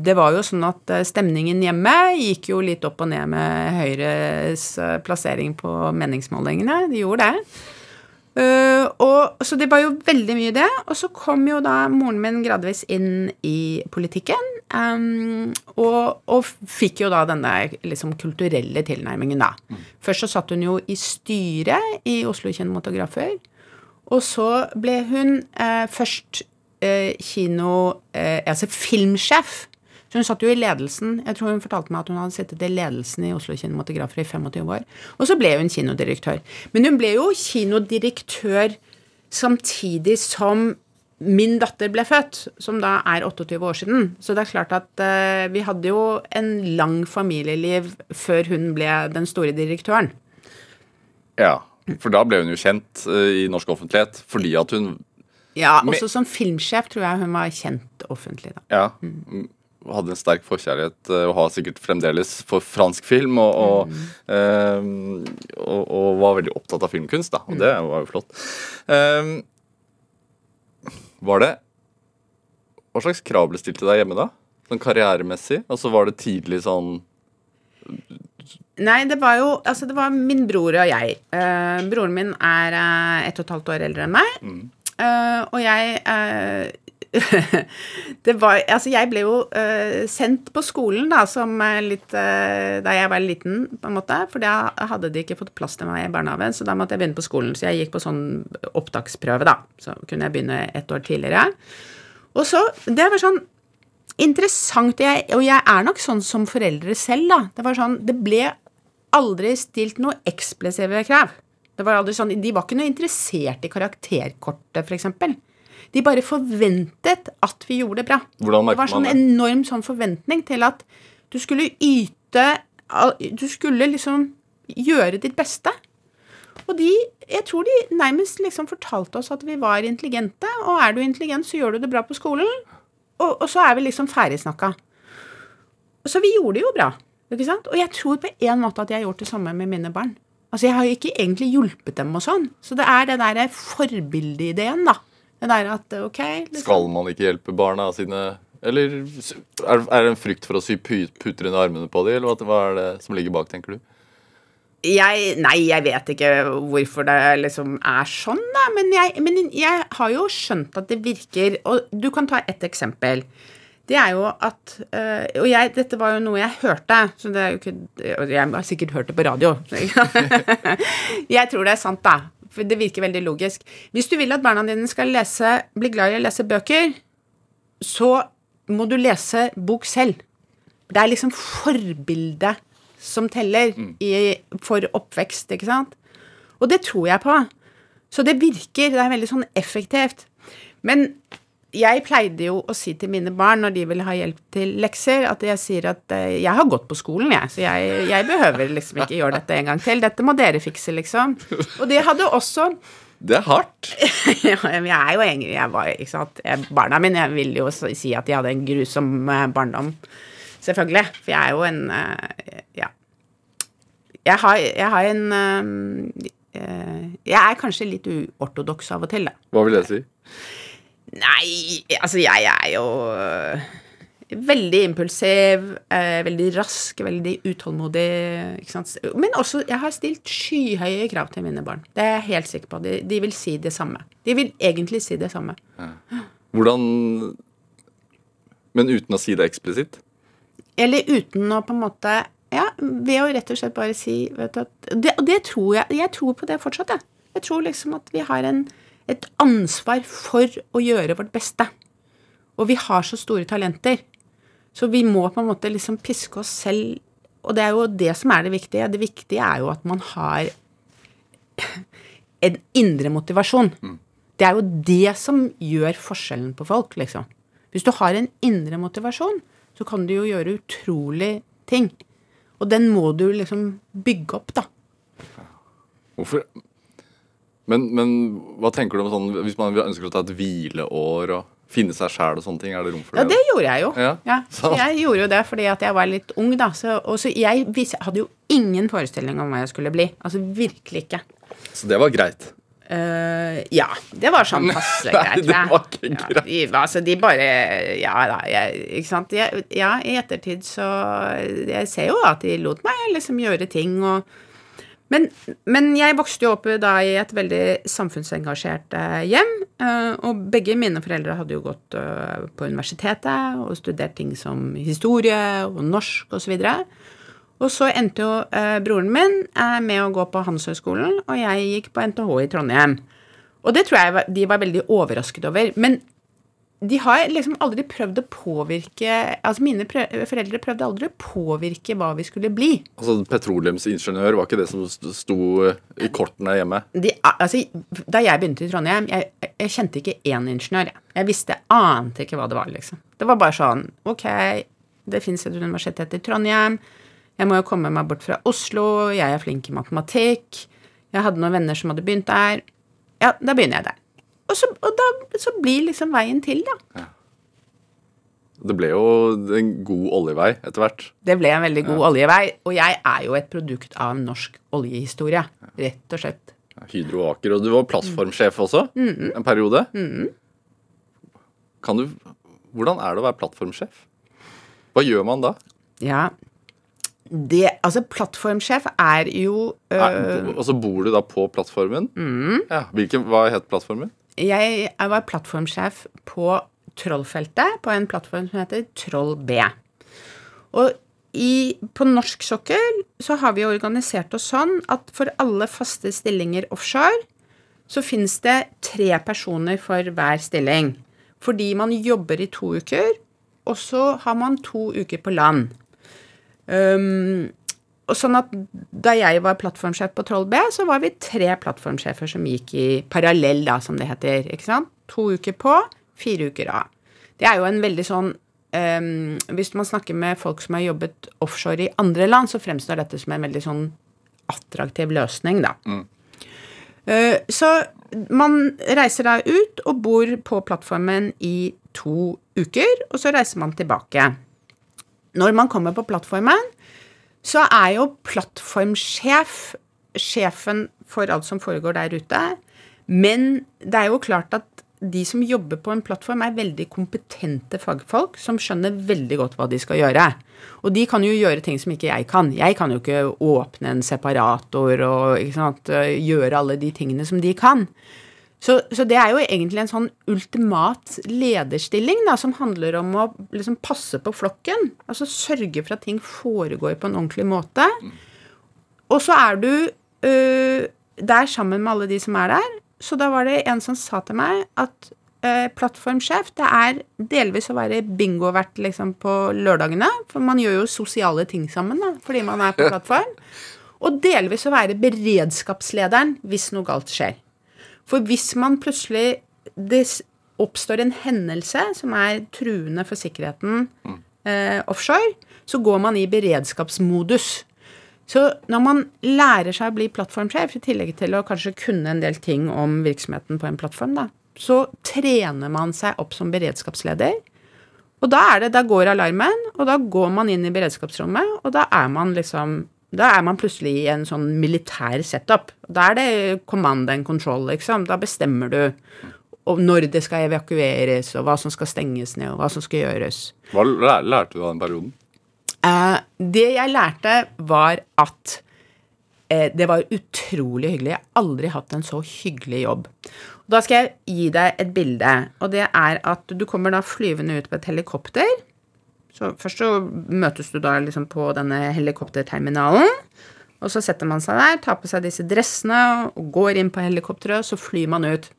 det var jo sånn at stemningen hjemme gikk jo litt opp og ned med Høyres plassering på meningsmålingene. De gjorde det. Uh, og, så det var jo veldig mye det. Og så kom jo da moren min gradvis inn i politikken. Um, og, og fikk jo da denne liksom kulturelle tilnærmingen, da. Først så satt hun jo i styret i Oslo Kinematografer. Og så ble hun uh, først uh, kino... Altså filmsjef. Så hun satt jo i ledelsen. Jeg tror hun fortalte meg at hun hadde sittet i ledelsen i Oslo Kinematografer i 25 år. Og så ble hun kinodirektør. Men hun ble jo kinodirektør samtidig som min datter ble født, som da er 28 år siden. Så det er klart at uh, vi hadde jo en lang familieliv før hun ble den store direktøren. Ja, for da ble hun jo kjent uh, i norsk offentlighet fordi at hun Ja, også som filmsjef tror jeg hun var kjent offentlig, da. Ja. Mm. Hadde en sterk forkjærlighet, uh, og har sikkert fremdeles, for fransk film. Og, og, mm. og, og var veldig opptatt av filmkunst, da. Og det var jo flott. Um, var det Hva slags krav ble stilt til deg hjemme da? Sånn karrieremessig? Altså Var det tidlig sånn Nei, det var jo Altså, det var min bror og jeg. Uh, broren min er uh, ett og et halvt år eldre enn meg. Mm. Uh, og jeg (laughs) det var Altså, jeg ble jo uh, sendt på skolen da, som litt uh, Da jeg var liten, på en måte. For da hadde de ikke fått plass til meg i barnehagen, så da måtte jeg begynne på skolen. Så jeg gikk på sånn opptaksprøve, da. Så kunne jeg begynne et år tidligere. Og så Det var sånn interessant, jeg, og jeg er nok sånn som foreldre selv, da. Det var sånn Det ble aldri stilt noe eksplisive krav. Det var aldri sånn, De var ikke noe interessert i karakterkortet, f.eks. De bare forventet at vi gjorde det bra. Hvordan det var sånn enorm sånn forventning til at du skulle yte Du skulle liksom gjøre ditt beste. Og de Jeg tror de nærmest liksom fortalte oss at vi var intelligente, og er du intelligent, så gjør du det bra på skolen. Og, og så er vi liksom ferdigsnakka. Så vi gjorde det jo bra. Ikke sant? Og jeg tror på en måte at jeg har gjort det samme med mine barn. Altså, Jeg har jo ikke egentlig hjulpet dem og sånn. Så det er den derre forbildeideen, da. Det der at ok liksom. Skal man ikke hjelpe barna sine Eller er det en frykt for å sy puter under armene på dem, eller hva er det som ligger bak, tenker du? Jeg, nei, jeg vet ikke hvorfor det liksom er sånn, da. Men jeg, men jeg, har jo skjønt at det virker. Og du kan ta ett eksempel. Det er jo at øh, Og jeg, dette var jo noe jeg hørte, så det er jo ikke Jeg har sikkert hørt det på radio. (laughs) jeg tror det er sant, da. For det virker veldig logisk. Hvis du vil at barna dine skal lese, bli glad i å lese bøker, så må du lese bok selv. Det er liksom forbildet som teller mm. i, for oppvekst, ikke sant? Og det tror jeg på. Så det virker. Det er veldig sånn effektivt. Men jeg pleide jo å si til mine barn når de ville ha hjelp til lekser, at jeg sier at uh, jeg har gått på skolen, jeg, så jeg, jeg, behøver liksom ikke gjøre dette en gang til. Dette må dere fikse, liksom. Og det hadde også (laughs) Det er hardt. (laughs) jeg er jo egentlig jeg var, ikke sant? Jeg, Barna mine jeg vil jo si at de hadde en grusom uh, barndom, selvfølgelig. For jeg er jo en uh, Ja. Jeg har, jeg har en Jeg er kanskje litt uortodoks av og til, da. Hva vil det si? Nei, altså jeg er jo øh, veldig impulsiv, eh, veldig rask, veldig utålmodig. Men også, jeg har stilt skyhøye krav til mine barn. Det er jeg helt sikker på. De, de vil si det samme. De vil egentlig si det samme. Ja. Hvordan Men uten å si det eksplisitt? Eller uten å på en måte Ja, ved å rett og slett bare si vet du, det, Og det tror jeg Jeg tror på det fortsatt, jeg. Jeg tror liksom at vi har en et ansvar for å gjøre vårt beste. Og vi har så store talenter. Så vi må på en måte liksom piske oss selv. Og det er jo det som er det viktige. Det viktige er jo at man har en indre motivasjon. Mm. Det er jo det som gjør forskjellen på folk, liksom. Hvis du har en indre motivasjon, så kan du jo gjøre utrolig ting. Og den må du liksom bygge opp, da. Hvorfor men, men, hva tenker du om sånn hvis man ønsker å ta et hvileår og finne seg sjæl og sånne ting? Er det rom for det? Ja, det gjorde jeg jo. Ja. Ja, jeg gjorde jo det fordi at jeg var litt ung, da. Så, og så jeg hadde jo ingen forestilling om hva jeg skulle bli. Altså virkelig ikke. Så det var greit? Uh, ja. Det var sånn (laughs) passe greit. Nei, det var ikke greit. Ja, de, altså, de bare Ja da, jeg, ikke sant. Jeg, ja, i ettertid så Jeg ser jo at de lot meg liksom gjøre ting og men, men, jeg vokste jo opp da i et veldig samfunnsengasjert eh, hjem. Eh, og begge mine foreldre hadde jo gått eh, på universitetet og studert ting som historie og norsk osv. Og, og så endte jo broren min med å gå på Handelshøyskolen, og jeg gikk på NTH i Trondheim. Og det tror jeg de var veldig overrasket over. Men de har liksom aldri prøvd å påvirke Altså mine prøv, foreldre prøvde aldri å påvirke hva vi skulle bli. Altså Petroleumsingeniør var ikke det som st- sto i kortene hjemme? De, altså, da jeg begynte i Trondheim, jeg, jeg kjente ikke én ingeniør. Jeg. jeg visste, ante ikke hva det var, liksom. Det var bare sånn Ok, det fins et universitet i Trondheim. Jeg må jo komme meg bort fra Oslo. Jeg er flink i matematikk. Jeg hadde noen venner som hadde begynt der. Ja, da begynner jeg der. Og så, og da, så blir liksom veien til, da. Det ble jo en god oljevei etter hvert. Det ble en veldig god oljevei. Og jeg er jo et produkt av norsk oljehistorie, rett og slett. Hydro Aker. Og du var plattformsjef også en periode. Kan du Hvordan er det å være plattformsjef? Hva gjør man da? Ja. Det, altså, plattformsjef er jo øh, Er, og så bor du da på plattformen? Ja, hvilken, Hva het plattformen? Jeg var plattformsjef på Trollfeltet, på en plattform som heter Troll B. Og i, på norsk sokkel så har vi organisert oss sånn at for alle faste stillinger offshore så finnes det tre personer for hver stilling. Fordi man jobber i to uker, og så har man to uker på land. Um, og sånn at Da jeg var plattformsjef på Troll B, så var vi tre plattformsjefer som gikk i parallell, da, som det heter. ikke sant? To uker på, fire uker av. Det er jo en veldig sånn um, Hvis man snakker med folk som har jobbet offshore i andre land, så fremstår dette som en veldig sånn attraktiv løsning, da. Uh, så man reiser da ut og bor på plattformen i to uker, og så reiser man tilbake. Når man kommer på plattformen, så er jo plattformsjef sjefen for alt som foregår der ute. Men det er jo klart at de som jobber på en plattform, er veldig kompetente fagfolk som skjønner veldig godt hva de skal gjøre. Og de kan jo gjøre ting som ikke jeg kan. Jeg kan jo ikke åpne en separator og sant, gjøre alle de tingene som de kan. Så, så, det er jo egentlig en sånn ultimat lederstilling da, som handler om å liksom passe på flokken. Altså sørge for at ting foregår på en ordentlig måte. Og så er du øh, der sammen med alle de som er der. Så da var det en som sa til meg at øh, plattformsjef, det er delvis å være bingovert liksom, på lørdagene. For man gjør jo sosiale ting sammen da, fordi man er på plattform. Og delvis å være beredskapslederen hvis noe galt skjer. For hvis man plutselig Det oppstår en hendelse som er truende for sikkerheten eh, offshore, så går man i beredskapsmodus. Så når man lærer seg å bli plattformsjef, i tillegg til å kanskje kunne en del ting om virksomheten på en plattform, da, så trener man seg opp som beredskapsleder. Og da, er det, da går alarmen, og da går man inn i beredskapsrommet, og da er man liksom da er man plutselig i en sånn militær setup. Da er det command and control, liksom. Da bestemmer du når det skal evakueres, og hva som skal stenges ned, og hva som skal gjøres. Hva lærte du av den perioden? Eh, det jeg lærte, var at eh, det var utrolig hyggelig. Jeg har aldri hatt en så hyggelig jobb. Da skal jeg gi deg et bilde, og det er at du kommer da flyvende ut på et helikopter. Så først så møtes du da liksom på denne helikopterterminalen. Og så setter man seg der, tar på seg disse dressene og går inn på helikopteret, og så flyr man ut.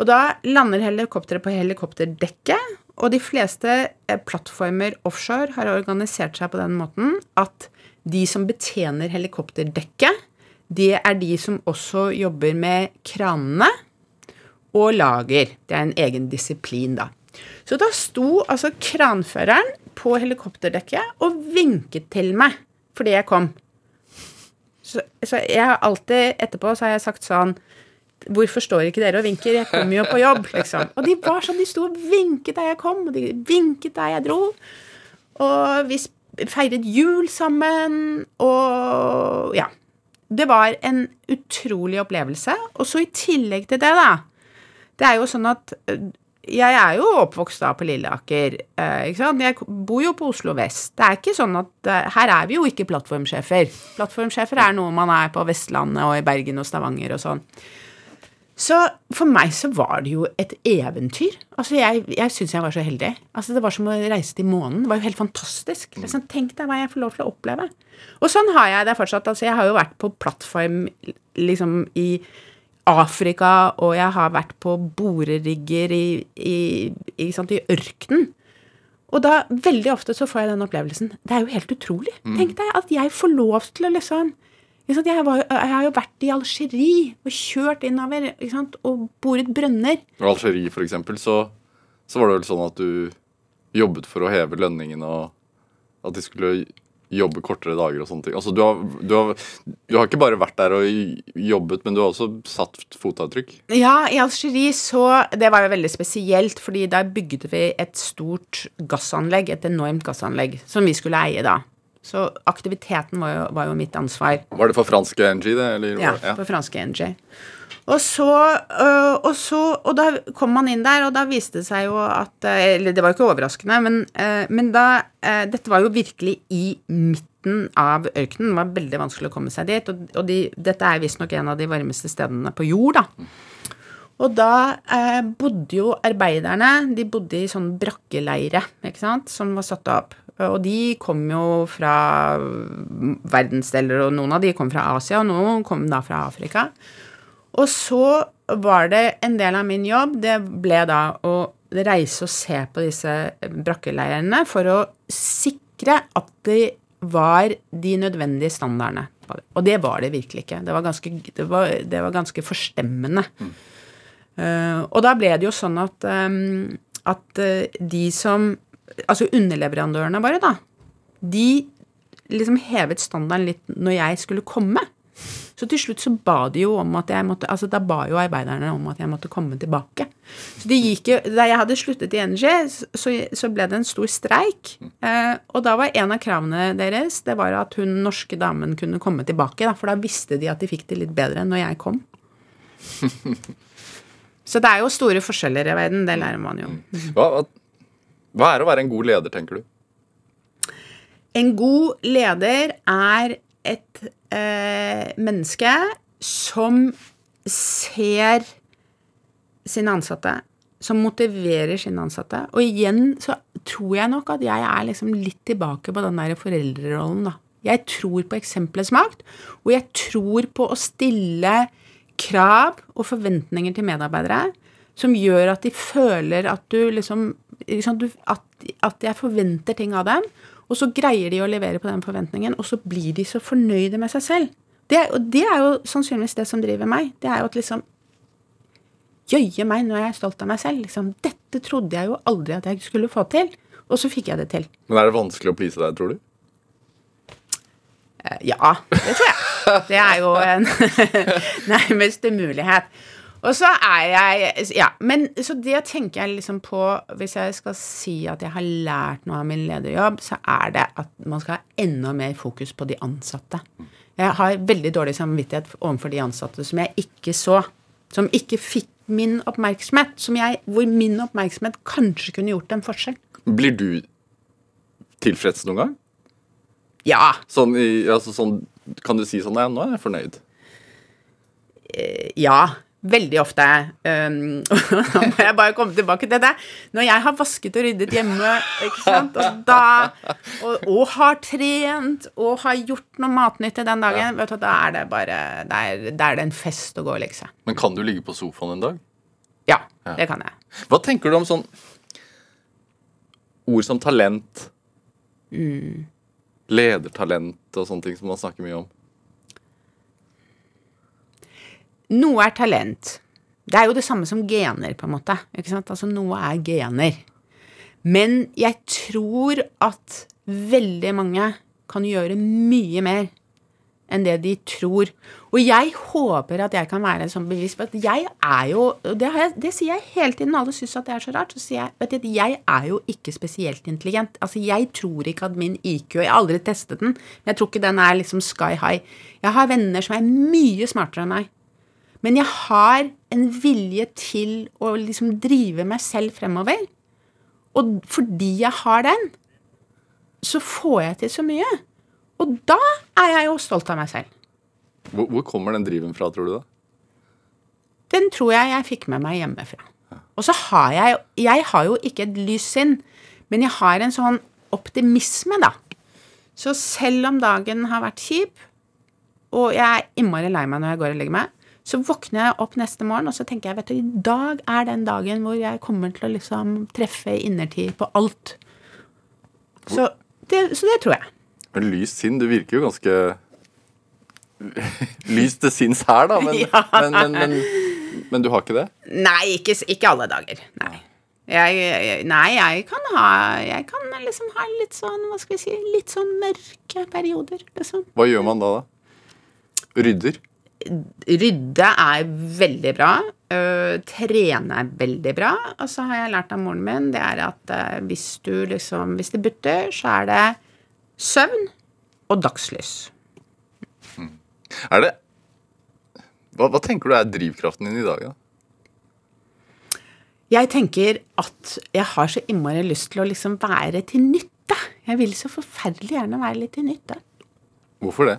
Og da lander helikopteret på helikopterdekket, og de fleste eh, plattformer offshore har organisert seg på den måten at de som betjener helikopterdekket, det er de som også jobber med kranene og lager. Det er en egen disiplin, da. Så da sto altså kranføreren på helikopterdekket og vinket til meg fordi jeg kom. Så, så jeg har alltid etterpå så har jeg sagt sånn Hvorfor står ikke dere og vinker? Jeg kommer jo på jobb, liksom. Og de var sånn, de sto og vinket da jeg kom, og de vinket da jeg dro. Og vi feiret jul sammen, og ja. Det var en utrolig opplevelse. Og så i tillegg til det, da Det er jo sånn at jeg er jo oppvokst da på Lilleaker. Eh, ikke sant? Jeg bor jo på Oslo vest. Det er ikke sånn at eh, Her er vi jo ikke plattformsjefer. Plattformsjefer er noe man er på Vestlandet og i Bergen og Stavanger og sånn. Så for meg så var det jo et eventyr. Altså Jeg, jeg syns jeg var så heldig. Altså Det var som å reise til månen. Det var jo helt fantastisk. Liksom, tenk deg hva jeg får lov til å oppleve. Og sånn har jeg det fortsatt. Altså Jeg har jo vært på plattform liksom i Afrika, og jeg har vært på borerigger i, i, i, sant, i ørkenen. Og da, veldig ofte så får jeg den opplevelsen. Det er jo helt utrolig. Tenk deg at jeg får lov til å liksom jeg, var, jeg har jo vært i Algerie og kjørt innover og boret brønner. I Algerie, for eksempel, så, så var det vel sånn at du jobbet for å heve lønningen, og at de skulle jobbe kortere dager og sånne ting. Altså, du har, du, har, du har ikke bare vært der og jobbet, men du har også satt fotavtrykk? Ja, i Algerie så Det var jo veldig spesielt, fordi der bygde vi et stort gassanlegg, et enormt gassanlegg, som vi skulle eie da. Så aktiviteten var jo, var jo mitt ansvar. Var det for franske NG, det? Eller? Ja, for franske NG. Og så, øh, og så, og da kom man inn der, og da viste det seg jo at øh, Eller det var jo ikke overraskende, men, øh, men da Dette var jo virkelig i midten av ørkenen. Det var veldig vanskelig å komme seg dit. Og, og de, dette er visstnok en av de varmeste stedene på jord, da. Og da eh, bodde jo arbeiderne De bodde i sånn brakkeleire, ikke sant, som var satt opp. Og de kom jo fra verdensdeler, og noen av de kom fra Asia, og noen kom da fra Afrika. Og så var det en del av min jobb, det ble da å reise og se på disse brakkeleirene for å sikre at det var de nødvendige standardene. Og det var det virkelig ikke. Det var ganske, det var, det var ganske forstemmende. Mm. Uh, og da ble det jo sånn at, um, at uh, de som Altså underleverandørene våre, da. De liksom hevet standarden litt når jeg skulle komme. Så til slutt så ba de jo om at jeg måtte Altså da ba jo arbeiderne om at jeg måtte komme tilbake. Så de gikk jo Da jeg hadde sluttet i NG, så, så ble det en stor streik. Eh, og da var en av kravene deres det var at hun norske damen kunne komme tilbake. Da, for da visste de at de fikk det litt bedre enn når jeg kom. (laughs) så det er jo store forskjeller i verden. Det lærer man jo. Hva, hva er å være en god leder, tenker du? En god leder er et eh, menneske som ser sine ansatte, som motiverer sine ansatte. Og igjen så tror jeg nok at jeg er liksom litt tilbake på den der foreldrerollen, da. Jeg tror på eksempelets makt, og jeg tror på å stille krav og forventninger til medarbeidere som gjør at de føler at du liksom at, at jeg forventer ting av dem, og så greier de å levere på den forventningen, og så blir de så fornøyde med seg selv. Det, og det er jo sannsynligvis det som driver meg. Det er jo at liksom Jøye meg, nå er jeg stolt av meg selv. Liksom, dette trodde jeg jo aldri at jeg skulle få til. Og så fikk jeg det til. Men er det vanskelig å please deg, tror du? Eh, ja, det tror jeg. Det er jo en (laughs) nærmeste umulighet. Og så er jeg Ja, men så det tenker jeg liksom på Hvis jeg skal si at jeg har lært noe av min lederjobb, så er det at man skal ha enda mer fokus på de ansatte. Jeg har veldig dårlig samvittighet overfor de ansatte som jeg ikke så. Som ikke fikk min oppmerksomhet. Jeg, hvor min oppmerksomhet kanskje kunne gjort en forskjell. Blir du tilfreds noen gang? Ja. Sånn, altså, sånn Kan du si sånn Nei, nå er jeg fornøyd. Eh, ja. Veldig ofte. Um, (laughs) nå må jeg bare komme tilbake til det. Når jeg har vasket og ryddet hjemme, ikke sant, og, da, og, og har trent og har gjort noe matnyttig den dagen, ja. vet du, da er det bare Da er, er, det en fest å gå og legge seg. Men kan du ligge på sofaen en dag? Ja, ja, det kan jeg. Hva tenker du om sånn ord som talent? Mm. Ledertalent og sånne ting som man snakker mye om? Noe er talent. Det er jo det samme som gener, på en måte. Ikke sant? Altså, noe er gener. Men jeg tror at veldig mange kan gjøre mye mer enn det de tror. Og jeg håper at jeg kan være sånn bevisst på at jeg er jo det, jeg, det, sier jeg hele tiden. Alle syns at det er så rart. Så sier jeg vet du, jeg er jo ikke spesielt intelligent. Altså, jeg tror ikke at min IQ Jeg har aldri testet den, men jeg tror ikke den er liksom sky high. Jeg har venner som er mye smartere enn meg. Men jeg har en vilje til å liksom drive meg selv fremover. Og fordi jeg har den, så får jeg til så mye. Og da er jeg jo stolt av meg selv. Hvor, hvor kommer den driven fra, tror du da? Den tror jeg jeg fikk med meg hjemmefra. Og så har jeg Jeg har jo ikke et lyst sinn, men jeg har en sånn optimisme, da. Så selv om dagen har vært kjip, og jeg er innmari lei meg når jeg går og legger meg, Så våkner jeg opp neste morgen, og så tenker jeg vet du, i dag er den dagen hvor jeg kommer til å liksom treffe innertid på alt. Så det, så det tror jeg. Men lyst sinn, du virker jo ganske (laughs) lyst til sinns her, da. Men, (laughs) Ja. men, men, men, men du har ikke det? Nei, ikke, ikke alle dager. Nei. Jeg, jeg, nei, jeg kan ha Jeg kan liksom ha litt sånn, hva skal vi si, litt sånn mørke perioder, liksom. Hva gjør man da, da? Rydder? Rydde er veldig bra. Uh, trene er veldig bra. Og så har jeg lært av moren min det er at uh, hvis du liksom Hvis det butter, så er det søvn og dagslys. Er det hva, hva tenker du er drivkraften din i dag, da? Jeg tenker at jeg har så innmari lyst til å liksom være til nytte. Jeg vil så forferdelig gjerne være litt til nytte. Hvorfor det?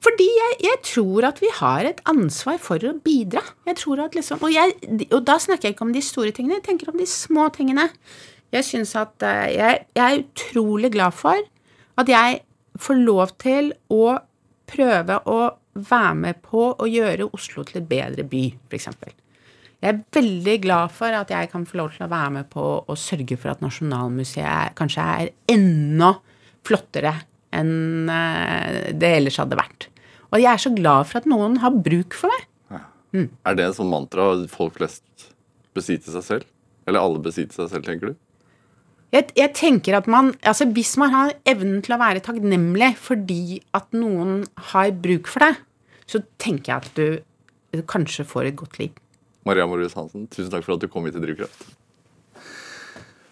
Fordi jeg, jeg tror at vi har et ansvar for å bidra. Jeg tror at liksom, og, jeg, og da snakker jeg ikke om de store tingene, jeg tenker om de små tingene. Jeg synes at eh, jeg, jeg er utrolig glad for at jeg får lov til å prøve å være med på å gjøre Oslo til et bedre by, f.eks. Jeg er veldig glad for at jeg kan få lov til å være med på å sørge for at Nasjonalmuseet kanskje er enda flottere enn eh, det ellers hadde vært. Og jeg er så glad for at noen har bruk for meg. Er det en sånn mantra folk flest besitter seg selv? Eller alle besitter seg selv, tenker du? Jeg, jeg tenker at man, altså Hvis man har evnen til å være takknemlig fordi at noen har bruk for deg, så tenker jeg at du kanskje får et godt liv. Maria Morius Hansen, tusen takk for at du kom hit til Drivkraft.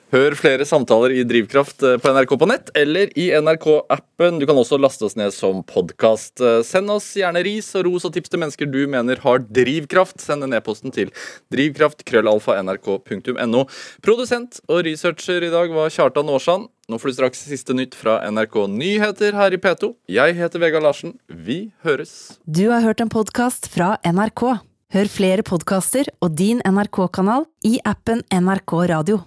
Hør flere samtaler i Drivkraft eh, på NRK på nett eller i NRK-appen. Du kan også laste oss ned som podkast. Send oss gjerne ris og ros og tips til mennesker du mener har drivkraft. Send en e-posten til drivkraft.krøllalfa.nrk.no. Produsent og researcher i dag var Kjartan Aarsand. Nå får du straks siste nytt fra NRK Nyheter her i P2. Jeg heter Vegard Larsen. Vi høres. Du har hørt en podkast fra NRK. Hør flere podkaster og din NRK-kanal i appen NRK Radio.